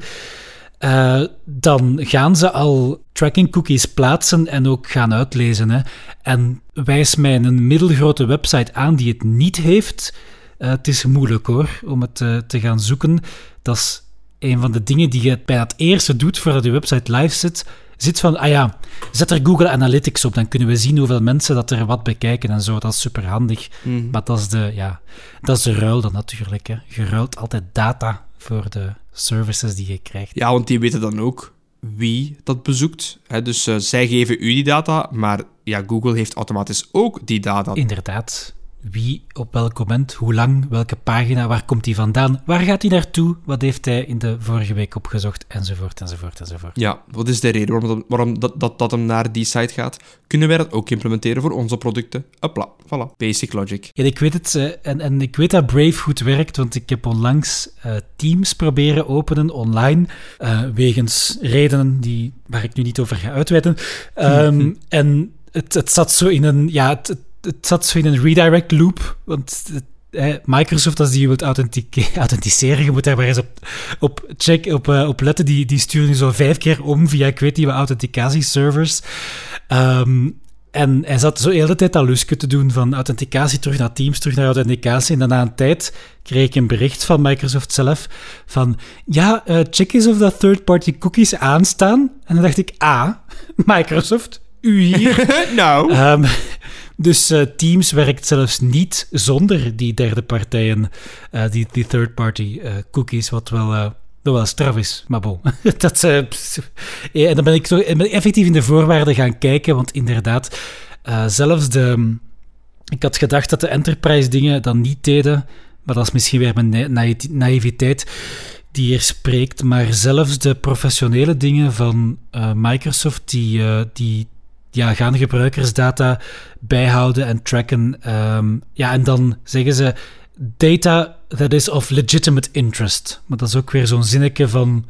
eh, dan gaan ze al tracking cookies plaatsen en ook gaan uitlezen. Hè. En wijs mij een middelgrote website aan die het niet heeft. Eh, het is moeilijk hoor, om het te gaan zoeken. Dat is een van de dingen die je bijna het eerste doet voordat je website live zit. Zit van, ah ja, zet er Google Analytics op, dan kunnen we zien hoeveel mensen dat er wat bekijken en zo. Dat is super handig. Mhm. Maar dat is de, ja, dat is de ruil dan natuurlijk. Hè. Je ruilt altijd data voor de services die je krijgt. Ja, want die weten dan ook wie dat bezoekt. Hè? Dus eh, zij geven u die data, maar ja, Google heeft automatisch ook die data. Inderdaad. Wie op welk moment, hoe lang, welke pagina, waar komt hij vandaan, waar gaat hij naartoe, wat heeft hij in de vorige week opgezocht, enzovoort, enzovoort, enzovoort. Ja, wat is de reden waarom, dat, waarom dat, dat, dat hem naar die site gaat? Kunnen wij dat ook implementeren voor onze producten? Hopla, voilà. Basic logic. Ja, ik weet het, eh, en, en ik weet dat Brave goed werkt, want ik heb onlangs eh, Teams proberen openen online, eh, wegens redenen die, waar ik nu niet over ga uitweiden. Ehm, en het, het zat zo in een, ja, het, het, zat zo in een redirect loop, want eh, Microsoft, als die je wilt authenticeren, je moet daar maar eens op, op, check, op, eh, op letten, die, die sturen je zo vijf keer om via, ik weet niet, wat authenticatieservers. Ehm, en hij zat zo de hele tijd dat lusje te doen van authenticatie terug naar Teams, terug naar authenticatie. En dan na een tijd kreeg ik een bericht van Microsoft zelf van ja, eh, check eens of dat third-party cookies aanstaan. En dan dacht ik, ah, Microsoft, u hier. nou. Ehm, dus eh, Teams werkt zelfs niet zonder die derde partijen, eh, die, die third-party eh, cookies, wat wel, wel straf is. Maar bon, dat, en dan ben ik zo ben ik effectief in de voorwaarden gaan kijken, want inderdaad, zelfs de... Ik had gedacht dat de enterprise dingen dat niet deden, maar dat is misschien weer mijn na- naï- naïviteit die hier spreekt, maar zelfs de professionele dingen van Microsoft, die, die ja, gaan gebruikersdata bijhouden en tracken. ehm, ja, en dan zeggen ze data that is of legitimate interest. Maar dat is ook weer zo'n zinnetje van,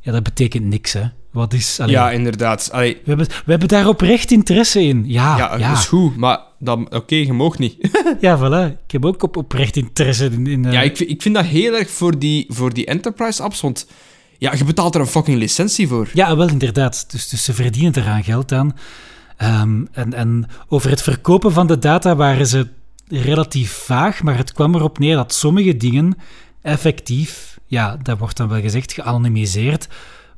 ja, dat betekent niks, hè. Wat is... allee, Ja, inderdaad. Allee, we, hebben, we hebben daar oprecht interesse in. Ja, ja, ja, dat is goed, maar dan... Oké, je mag niet. ja, voilà. Ik heb ook op, oprecht interesse in... in eh, ja, ik, vind- ik vind dat heel erg voor die, voor die enterprise apps, want ja, je betaalt er een fucking licentie voor. Ja, wel inderdaad. Dus, dus ze verdienen eraan geld aan. Ehm, en, en over het verkopen van de data waren ze relatief vaag, maar het kwam erop neer dat sommige dingen effectief, ja, dat wordt dan wel gezegd, geanonimiseerd,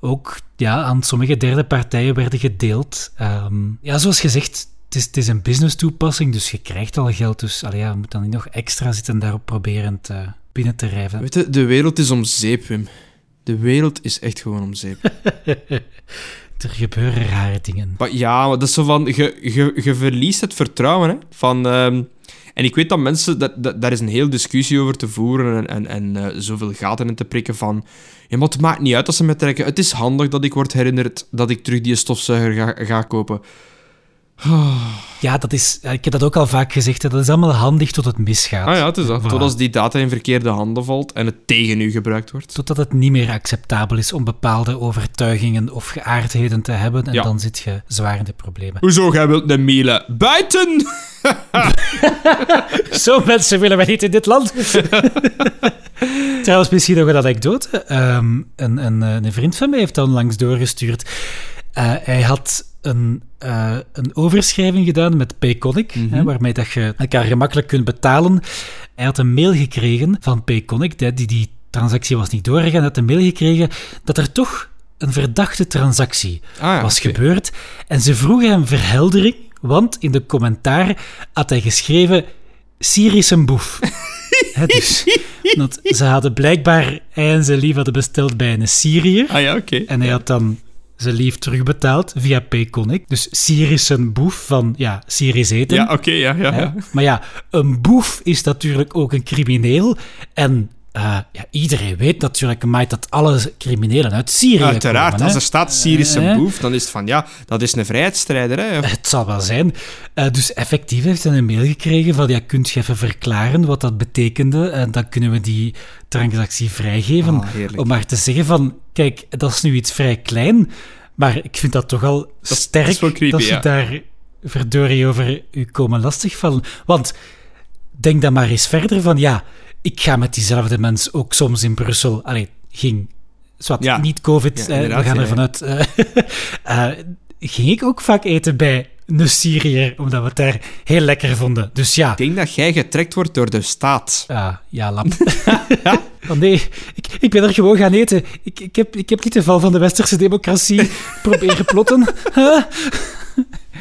ook ja, aan sommige derde partijen werden gedeeld. Ehm, ja, zoals gezegd, het is, het is een business toepassing, dus je krijgt al geld, dus allee, ja, je moet dan niet nog extra zitten daarop proberen te, binnen te rijven. Weet je, de wereld is om zeep, Wim. De wereld is echt gewoon om zeep. Er gebeuren rare dingen. Maar ja, maar dat is zo van... Je, verliest het vertrouwen, hè. Van... ehm, en ik weet dat mensen... Dat, daar is een heel discussie over te voeren en, en, en eh, zoveel gaten in te prikken van... Ja, maar het maakt niet uit als ze me trekken. Het is handig dat ik word herinnerd dat ik terug die stofzuiger ga, ga kopen. Ja, dat is, ik heb dat ook al vaak gezegd, hè, dat is allemaal handig tot het misgaat. Ah ja, het is dat. Voilà. Tot als die data in verkeerde handen valt en het tegen u gebruikt wordt. Totdat het niet meer acceptabel is om bepaalde overtuigingen of geaardheden te hebben. En Ja. dan zit je zwaar in de problemen. Hoezo, jij wilt een Miele buiten? Zo mensen willen wij niet in dit land. Trouwens, misschien nog een anekdote. Ehm, een, een, eh, een vriend van mij heeft dat onlangs doorgestuurd. Eh, hij had een, eh, een overschrijving gedaan met Payconic, hè, waarmee dat je elkaar gemakkelijk kunt betalen. Hij had een mail gekregen van Payconic, die, die, die transactie was niet doorgegaan, hij had een mail gekregen dat er toch een verdachte transactie Ah was gebeurd. En ze vroegen hem verheldering, want in de commentaar had hij geschreven: is een boef. Hè, dus, want ze hadden blijkbaar, hij en zijn lief hadden besteld bij een Syriër. Ah ja, oké. En hij had dan zijn lief terugbetaald via Payconic. Dus Siri is een boef van, ja, Syrisch eten. Ja, oké, ja, ja, ja. Maar ja, een boef is natuurlijk ook een crimineel. En eh, ja, iedereen weet natuurlijk, Mike, dat alle criminelen uit Syrië Uiteraard, komen. als er staat Syrische Eh. boef, dan is het van ja, dat is een vrijheidsstrijder. Hè. Het zal wel zijn. Eh, dus effectief heeft hij een mail gekregen van, ja, kunt je even verklaren wat dat betekende? En dan kunnen we die transactie vrijgeven. Heerlijk. om maar te zeggen van, kijk, dat is nu iets vrij klein, maar ik vind dat toch al sterk dat is wel creepy, dat ze ja. daar verdorie over u komen lastigvallen. Want denk dan maar eens verder van, ja, ik ga met diezelfde mens ook soms in Brussel, allee, ging, zwart, Ja. niet COVID, Ja, eh, we gaan ja, ervan uit, ging ik ook vaak eten bij een Syriër, omdat we het daar heel lekker vonden. Dus ja, Ik denk dat jij getrekt wordt door de staat. Ah, ja, lap. oh nee, ik, ik ben er gewoon gaan eten. Ik, ik, heb, ik heb niet de val van de westerse democratie proberen plotten.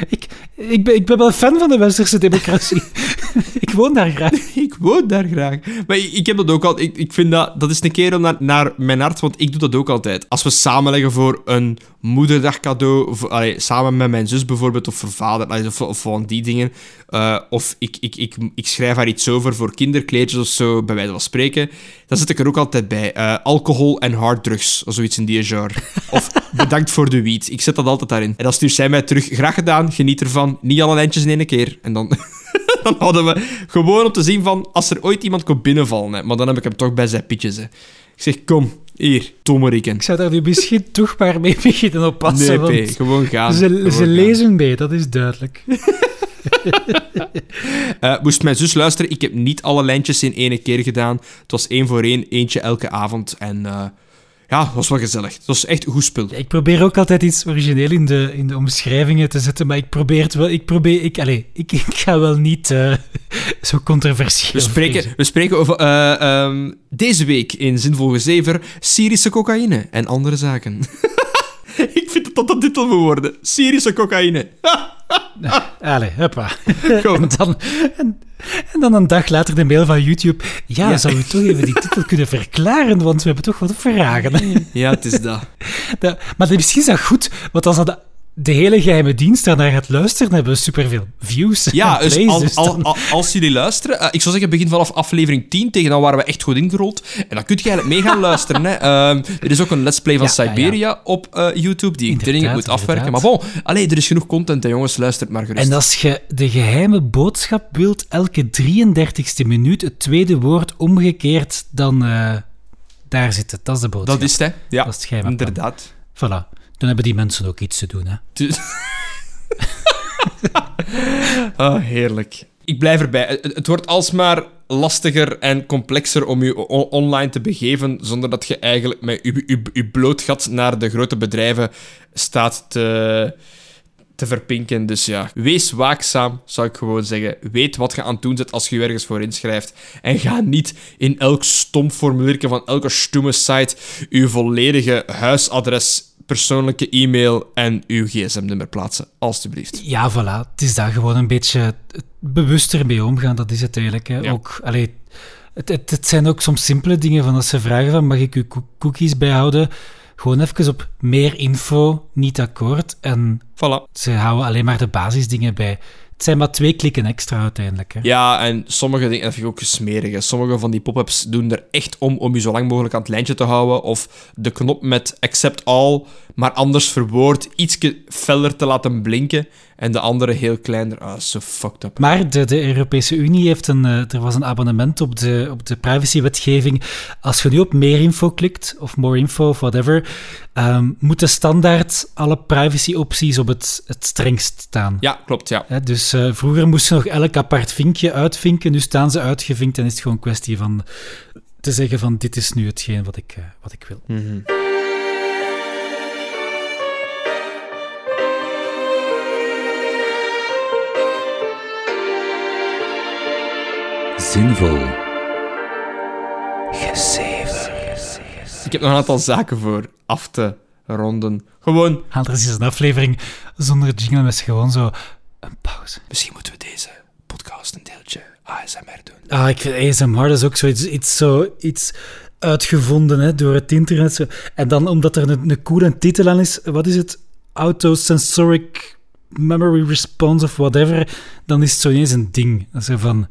Ik, ik, ben, ik ben wel fan van de westerse democratie. ik woon daar graag. Ik woon daar graag. Maar ik, ik heb dat ook al. Ik, ik vind dat, dat is een kerel naar, naar mijn hart, want ik doe dat ook altijd. Als we samenleggen voor een moederdag cadeau, allee, samen met mijn zus bijvoorbeeld, of voor vader, allee, of, of van die dingen. eh, of ik, ik, ik, ik schrijf haar iets over voor kinderkleedjes of zo, bij wijze van spreken. Dan zet ik er ook altijd bij. eh, alcohol en harddrugs, of zoiets in die genre. Of bedankt voor de wiet. Ik zet dat altijd daarin. En dan stuurt zij mij terug. Graag gedaan, geniet ervan. Niet alle lijntjes in één keer. En dan... dan hadden we gewoon om te zien van als er ooit iemand komt binnenvallen. Hè. Maar dan heb ik hem toch bij zijn pietjes. Hè. Ik zeg, kom, hier, Tommeriken. Ik zou daar nu misschien toch maar mee beginnen oppassen. Nee, P, gewoon gaan. ze, Gewoon ze gaan. lezen mee, dat is duidelijk. Eh, moest mijn zus luisteren, ik heb niet alle lijntjes in één keer gedaan. Het was één voor één, eentje elke avond. En eh, ja, het was wel gezellig. Het was echt goed spul. Ik probeer ook altijd iets origineel in de, in de omschrijvingen te zetten, maar ik probeer het wel. Ik, probeer, ik, allez, ik, ik ga wel niet eh, zo controversieel. We spreken, we spreken over eh, ehm, deze week in Zinvol Gezever Syrische cocaïne en andere zaken. ik vind dat dat de titel moet worden. Syrische cocaïne. Allee, huppa. En dan, en, en dan een dag later de mail van YouTube. Ja, Ja. zou u toch even die titel kunnen verklaren, want we hebben toch wat vragen. Ja, het is dat. Dat- maar misschien is dat goed, want als dat de, hele geheime dienst daarnaar gaat luisteren, hebben we superveel views. Ja, dus, plays, al- dus al- dan- al- als jullie luisteren, eh, ik zou zeggen, begin vanaf aflevering 10, tegen dan waren we echt goed ingerold. En dan kun je eigenlijk mee gaan luisteren. Hè. Ehm, er is ook een let's play van Ja, ja, ja. Siberia op eh, YouTube, die ik dringend moet afwerken. Maar bon, allee, er is genoeg content, hè, jongens, luistert maar gerust. En als je de geheime boodschap wilt, elke 33ste minuut het tweede woord omgekeerd, dan eh, daar zit het. Dat is de boodschap. Dat is het, hè. Ja, Dat is het geheime plan. inderdaad. Voilà. Dan hebben die mensen ook iets te doen. Hè. Ah, heerlijk. Ik blijf erbij. Het, wordt alsmaar lastiger en complexer om je online te begeven zonder dat je eigenlijk met je blootgat naar de grote bedrijven staat te, te verpinken. Dus ja, wees waakzaam, zou ik gewoon zeggen. Weet wat je aan het doen zet als je je ergens voor inschrijft. En ga niet in elk stom formuliertje van elke stomme site je volledige huisadres, persoonlijke e-mail en uw gsm-nummer plaatsen. Alsjeblieft. Ja, voilà. Het is daar gewoon een beetje bewuster mee omgaan. Dat is het eigenlijk. Hè. Ja. Ook, allee, het, het, het zijn ook soms simpele dingen. Van als ze vragen van, mag ik uw coo- cookies bijhouden? Gewoon even op meer info, niet akkoord. En Voilà. ze houden alleen maar de basisdingen bij. Het zijn maar twee klikken extra uiteindelijk. Hè. Ja, en sommige dingen, dat vind ik ook smerig. hè. Sommige van die pop-ups doen er echt om om je zo lang mogelijk aan het lijntje te houden. Of de knop met accept all, maar anders verwoord, ietsje feller te laten blinken en de andere heel kleiner. Ah, zo fucked up. Maar de, de Europese Unie heeft een, eh, er was een abonnement op de, op de privacywetgeving. Als je nu op meer info klikt, of more info, of whatever, ehm, moeten standaard alle privacy-opties op het, het strengst staan. Ja, klopt, ja. Dus eh, vroeger moest je nog elk apart vinkje uitvinken, nu staan ze uitgevinkt en is het gewoon een kwestie van te zeggen van dit is nu hetgeen wat ik, eh, wat ik wil. Zinvol. Ik heb nog een aantal zaken voor af te ronden. Gewoon, Anders is een aflevering zonder jingle, met gewoon zo een pauze. misschien moeten we deze podcast een deeltje ASMR doen. Ah, ik vind ASMR dat is ook zoiets iets, zo, iets uitgevonden hè, door het internet. Zo. En dan omdat er een, een coole titel aan is, wat is het? Autosensoric Memory Response of whatever, dan is het zo ineens een ding. Dat is, zo van,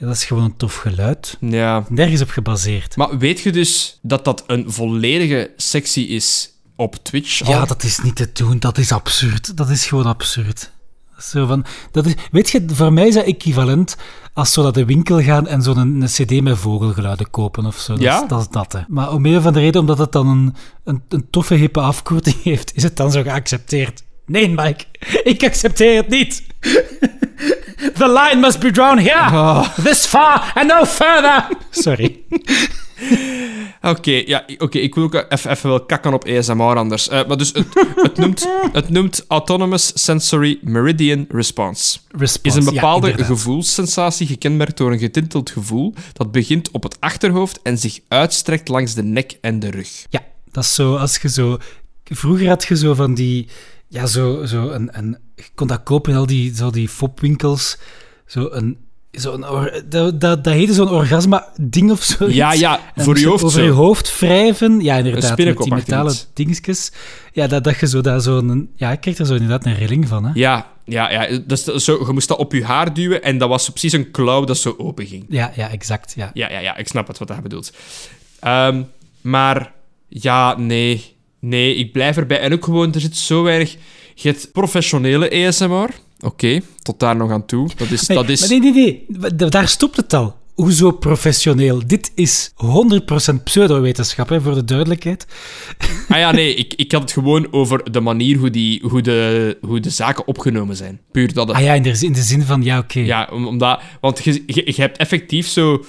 ja, dat is gewoon een tof geluid. Ja. Nergens op gebaseerd. Maar weet je dus dat dat een volledige sectie is op Twitch? al? Ja, dat is niet te doen. Dat is absurd. Dat is gewoon absurd. Zo van, dat is, weet je, voor mij is dat equivalent als zo naar de winkel gaan en zo'n een, een cd met vogelgeluiden kopen of zo. Dat, Ja? is, dat is dat, hè. Maar om een van de reden, omdat het dan een, een, een toffe, hippe afkorting heeft, is het dan zo geaccepteerd. Nee, Mike, ik accepteer het niet. The line must be drawn here. This far and no further. Sorry. Oké, ja, oké, ik wil ook even, even wel kakken op ASMR anders. Eh, maar dus het, het, noemt, het noemt Autonomous Sensory Meridian Response. Response, Is een ja, bepaalde inderdaad. gevoelssensatie gekenmerkt door een getinteld gevoel dat begint op het achterhoofd en zich uitstrekt langs de nek en de rug. Ja, dat is zo, als je zo... Vroeger had je zo van die... Ja, zo, zo een, een... Je kon dat kopen in al die, zo die fopwinkels. Zo een... Zo een dat, dat, dat heette zo'n orgasma-ding of zo. Ja, ja, voor je hoofd Over zo. je hoofd wrijven. Ja, inderdaad. Met die metalen dingetjes. Ja, dat, dat je zo daar zo'n... Ja, ik kreeg er zo inderdaad een rilling van, hè. Ja, ja, ja. Dus dat zo, je moest dat op je haar duwen en dat was precies een klauw dat zo open ging. Ja, ja, exact, ja. Ja, ja, ja, ik snap het wat hij bedoelt. Ehm, maar ja, nee. Nee, ik blijf erbij. En ook gewoon, er zit zo weinig... Je hebt professionele ASMR. Oké, tot daar nog aan toe. Dat is... Nee, dat is... maar nee, nee, nee. Da- Daar stopt het al. Hoezo professioneel? Dit is 100% pseudowetenschap, hè, voor de duidelijkheid. Ah ja, nee, ik, ik had het gewoon over de manier hoe, die, hoe, de, hoe de zaken opgenomen zijn. Puur dat het... Ah ja, in de, zin- in de zin van, ja, oké. Ja, om, omdat... Want je, je, je hebt effectief zo...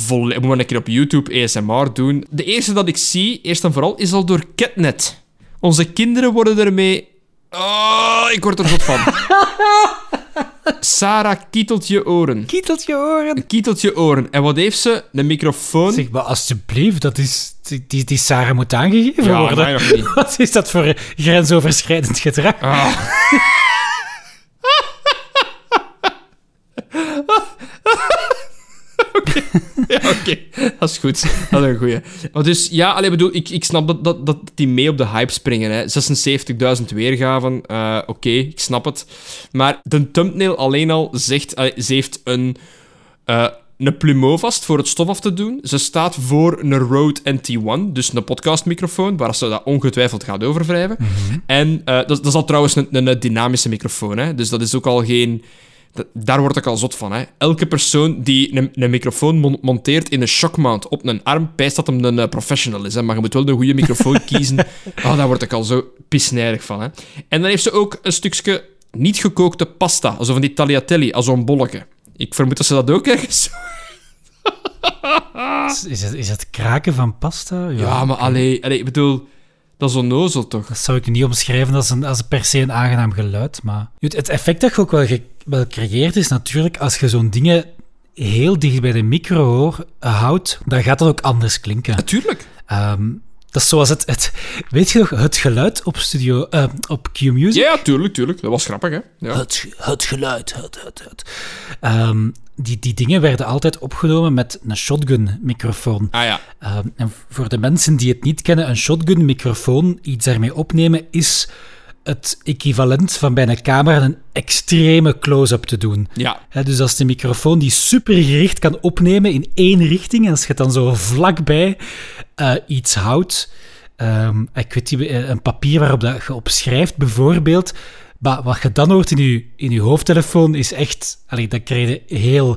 Vol, moet maar een keer op YouTube ASMR doen. De eerste dat ik zie, eerst en vooral, is al door Catnet. Onze kinderen worden ermee... Oh, ik word er goed van. Sarah kietelt je oren. Kietelt je oren. Kietelt je oren. En wat heeft ze? Een microfoon. Zeg, maar alsjeblieft, dat is, die, die, Sarah moet aangegeven Ja, worden. mij nog niet. Wat is dat voor grensoverschrijdend gedrag? Ah. Oké, ja, oké. Dat is goed. Dat is een goeie. Maar dus, ja, allee, bedoel, ik, ik snap dat, dat, dat die mee op de hype springen. hè. 76.000 weergaven, eh, oké, ik snap het. Maar de thumbnail alleen al zegt... ze heeft een... eh, een plumeau vast voor het stof af te doen. Ze staat voor een Rode NT1, dus een podcastmicrofoon, waar ze dat ongetwijfeld gaat overwrijven. En eh, dat, dat is al trouwens een, een, een dynamische microfoon, hè? dus dat is ook al geen... daar word ik al zot van. Hè? Elke persoon die een, een microfoon mon- monteert in een shockmount op een arm, pijst dat hem een eh, professional is. Hè? Maar je moet wel een goede microfoon kiezen. Oh, daar word ik al zo pisnijdig van. Hè? En dan heeft ze ook een stukje niet gekookte pasta, zo van die tagliatelle, als zo'n bolletje. Ik vermoed dat ze dat ook ergens... Is het, is het kraken van pasta? Ja, maar allee, allee, ik bedoel, dat is onnozel toch? Dat zou ik niet omschrijven als, een, als per se een aangenaam geluid, maar... Het effect dat je ook wel, ge- wel creëert is natuurlijk, als je zo'n dingen heel dicht bij de micro hoor, eh, houdt, dan gaat dat ook anders klinken. Natuurlijk. Ehm, dat is zoals het, het... Weet je nog, het geluid op, studio, eh, op Q-Music? Ja, tuurlijk, tuurlijk. Dat was grappig, hè? Ja. Het, het geluid, het, het, het. Ehm, die, die dingen werden altijd opgenomen met een shotgun-microfoon. Ah ja. Ehm, en voor de mensen die het niet kennen, een shotgun-microfoon, iets daarmee opnemen, is het equivalent van bij een camera een extreme close-up te doen. Ja. Dus als de microfoon die supergericht kan opnemen in één richting, en als je het dan zo vlakbij eh, iets houdt, ehm, ik weet niet, eh, een papier waarop dat je op schrijft, bijvoorbeeld. Maar wat je dan hoort in je, in je hoofdtelefoon is echt... Allee, dan krijg je heel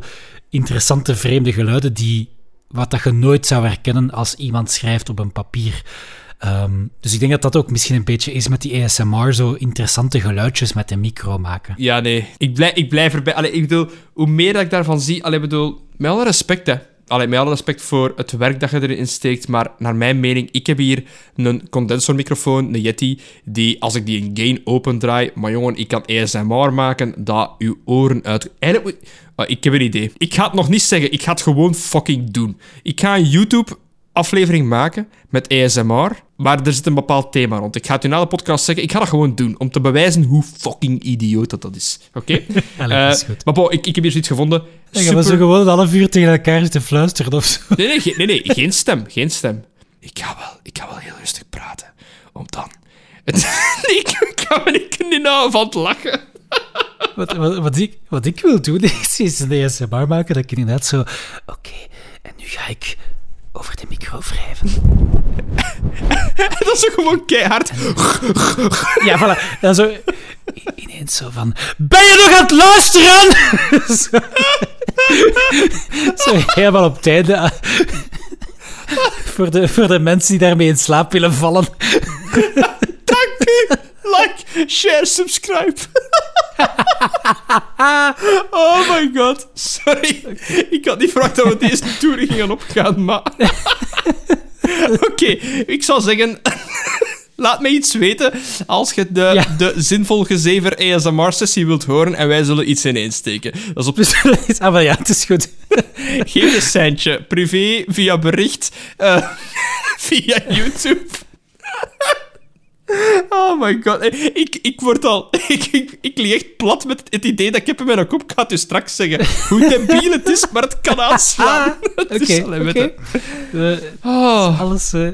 interessante, vreemde geluiden die... Wat dat je nooit zou herkennen als iemand schrijft op een papier. Ehm, dus ik denk dat dat ook misschien een beetje is met die ASMR, zo interessante geluidjes met de micro maken. Ja, nee. Ik blijf, ik blijf erbij. Allee, ik bedoel, hoe meer dat ik daarvan zie... Allee, bedoel, met alle respect, hè. Allee, met alle respect voor het werk dat je erin steekt, maar naar mijn mening, ik heb hier een condensormicrofoon, een Yeti, die als ik die in gain opendraai, maar jongen, ik kan ASMR maken, dat uw oren uit... Ah, ik heb een idee. Ik ga het nog niet zeggen, ik ga het gewoon fucking doen. Ik ga een YouTube aflevering maken met ASMR, maar er zit een bepaald thema rond. Ik ga het u na de podcast zeggen, ik ga dat gewoon doen, om te bewijzen hoe fucking idioot dat, dat is. Oké? Allee, Eh, dat is goed. Maar bon, ik, ik heb hier zoiets gevonden. Dan gaan we zo gewoon een half uur tegen elkaar zitten fluisteren of zo. Nee, nee, geen- nee, nee, geen stem, geen stem. Ik ga wel, ik ga wel heel rustig praten, om dan... nee, ik, ga me niet niet nou van het lachen. Wat, wat, wat, ik, wat ik wil doen is, is een ASMR maken dat ik inderdaad zo... Oké, en nu ga ik over de micro wrijven. Dat is ook gewoon keihard. Ja, voilà. Dan zo ineens zo van... Ben je nog aan het luisteren? zo, zo helemaal op einde. voor, de, voor de mensen die daarmee in slaap willen vallen. Dank u. Like, share, subscribe. oh my god. Sorry. Ik had niet verwacht dat we deze tour gingen opgaan, maar... Oké, ik zou zeggen... Laat me iets weten als je de, Ja. de zinvol gezever ASMR-sessie wilt horen en wij zullen iets ineensteken. Dat is op Dus, ah, maar ja, het is goed. geen centje. Privé, via bericht, eh, via YouTube. Oh my god. Ik, ik word al... Ik, ik, ik lig echt plat met het idee dat ik heb in mijn kop. Ik ga het u straks zeggen. Hoe debiel het is, maar het kan aanslaan. Het Oké, oké. Eh, Oh. alles... eh,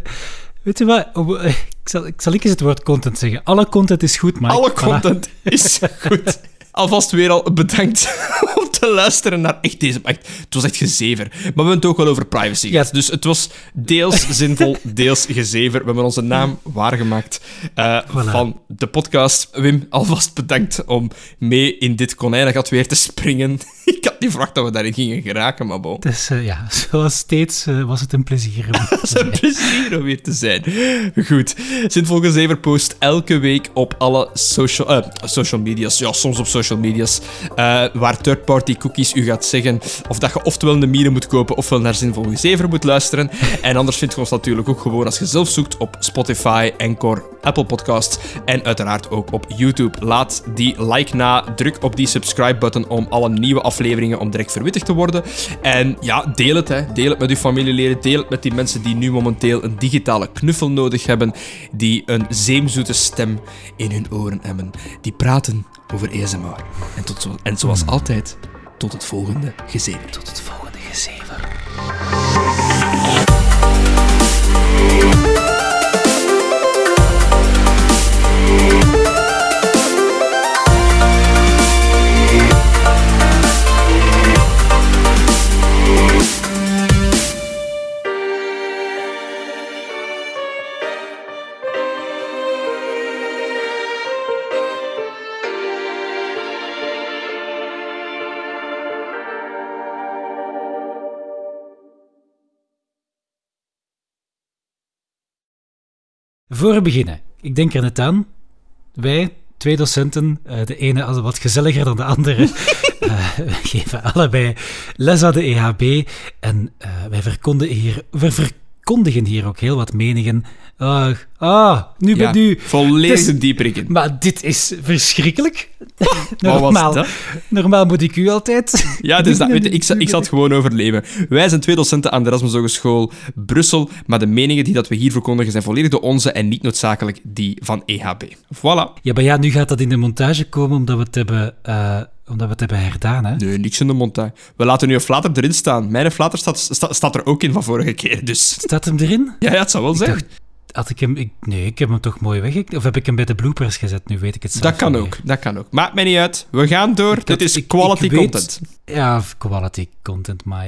weet je wat? Eh, ik, zal, ik zal ik eens het woord content zeggen. Alle content is goed, maar... Alle content is goed. Alvast weer al bedankt om te luisteren naar echt deze... Echt, het was echt gezever. Maar we hebben het ook wel over privacy. Gehad. Dus het was deels zinvol, deels gezever. We hebben onze naam waargemaakt eh, Voilà. van de podcast. Wim, alvast bedankt om mee in dit konijnengat weer te springen. Ik had niet verwacht dat we daarin gingen geraken, maar bon. Dus eh, ja, zoals steeds eh, was het een plezier. Het is een plezier om weer te zijn. Goed. Zinvol Gezever post elke week op alle social, eh, social media's. Ja, soms op social media's. waar third-party cookies u gaat zeggen of dat je oftewel een mieren moet kopen ofwel naar Zinvol Gezever moet luisteren. En anders vindt je ons natuurlijk ook gewoon als je zelf zoekt op Spotify, Anchor, Apple Podcasts en uiteraard ook op YouTube. Laat die like na, druk op die subscribe-button om alle nieuwe afleveringen om direct verwittigd te worden. En ja, deel het, hè. Deel het met uw familieleden, deel het met die mensen die nu momenteel een digitale knuffel nodig hebben, die een zeemzoete stem in hun oren hebben, die praten over ASMR. En, tot zo, en zoals altijd, tot het volgende gezever. Tot het volgende gezever. Voor we beginnen, ik denk er net aan. Wij, twee docenten, eh, de ene wat gezelliger dan de andere, eh, wij geven allebei les aan de EHB. En eh, wij verkondigen hier, we verkondigen hier ook heel wat meningen. Ah, ah nu ben Ja, nu. volledig Dus- dieperik in. Maar dit is verschrikkelijk. Normaal, normaal moet ik u altijd. Ja, dus dat, weet je, ik, ik zal het gewoon overleven. Wij zijn twee docenten aan de Erasmus Hogeschool Brussel, maar de meningen die dat we hier verkondigen zijn volledig de onze en niet noodzakelijk die van EHB. Voilà. Ja, maar ja, nu gaat dat in de montage komen omdat we het hebben, eh, omdat we het hebben herdaan. Hè? Nee, niks in de montage. We laten nu een flater erin staan. Mijn flater staat, sta- staat er ook in van vorige keer, dus... Staat hem erin? Ja, ja het zou wel zijn. dacht- Had ik hem... Ik, nee, ik heb hem toch mooi weg... Of heb ik hem bij de bloopers gezet? Nu weet ik het zelf Dat kan ook, dat kan ook. Maakt mij niet uit. We gaan door. Dat- Dit is ik- quality ik weet- content. Ja, quality content, maar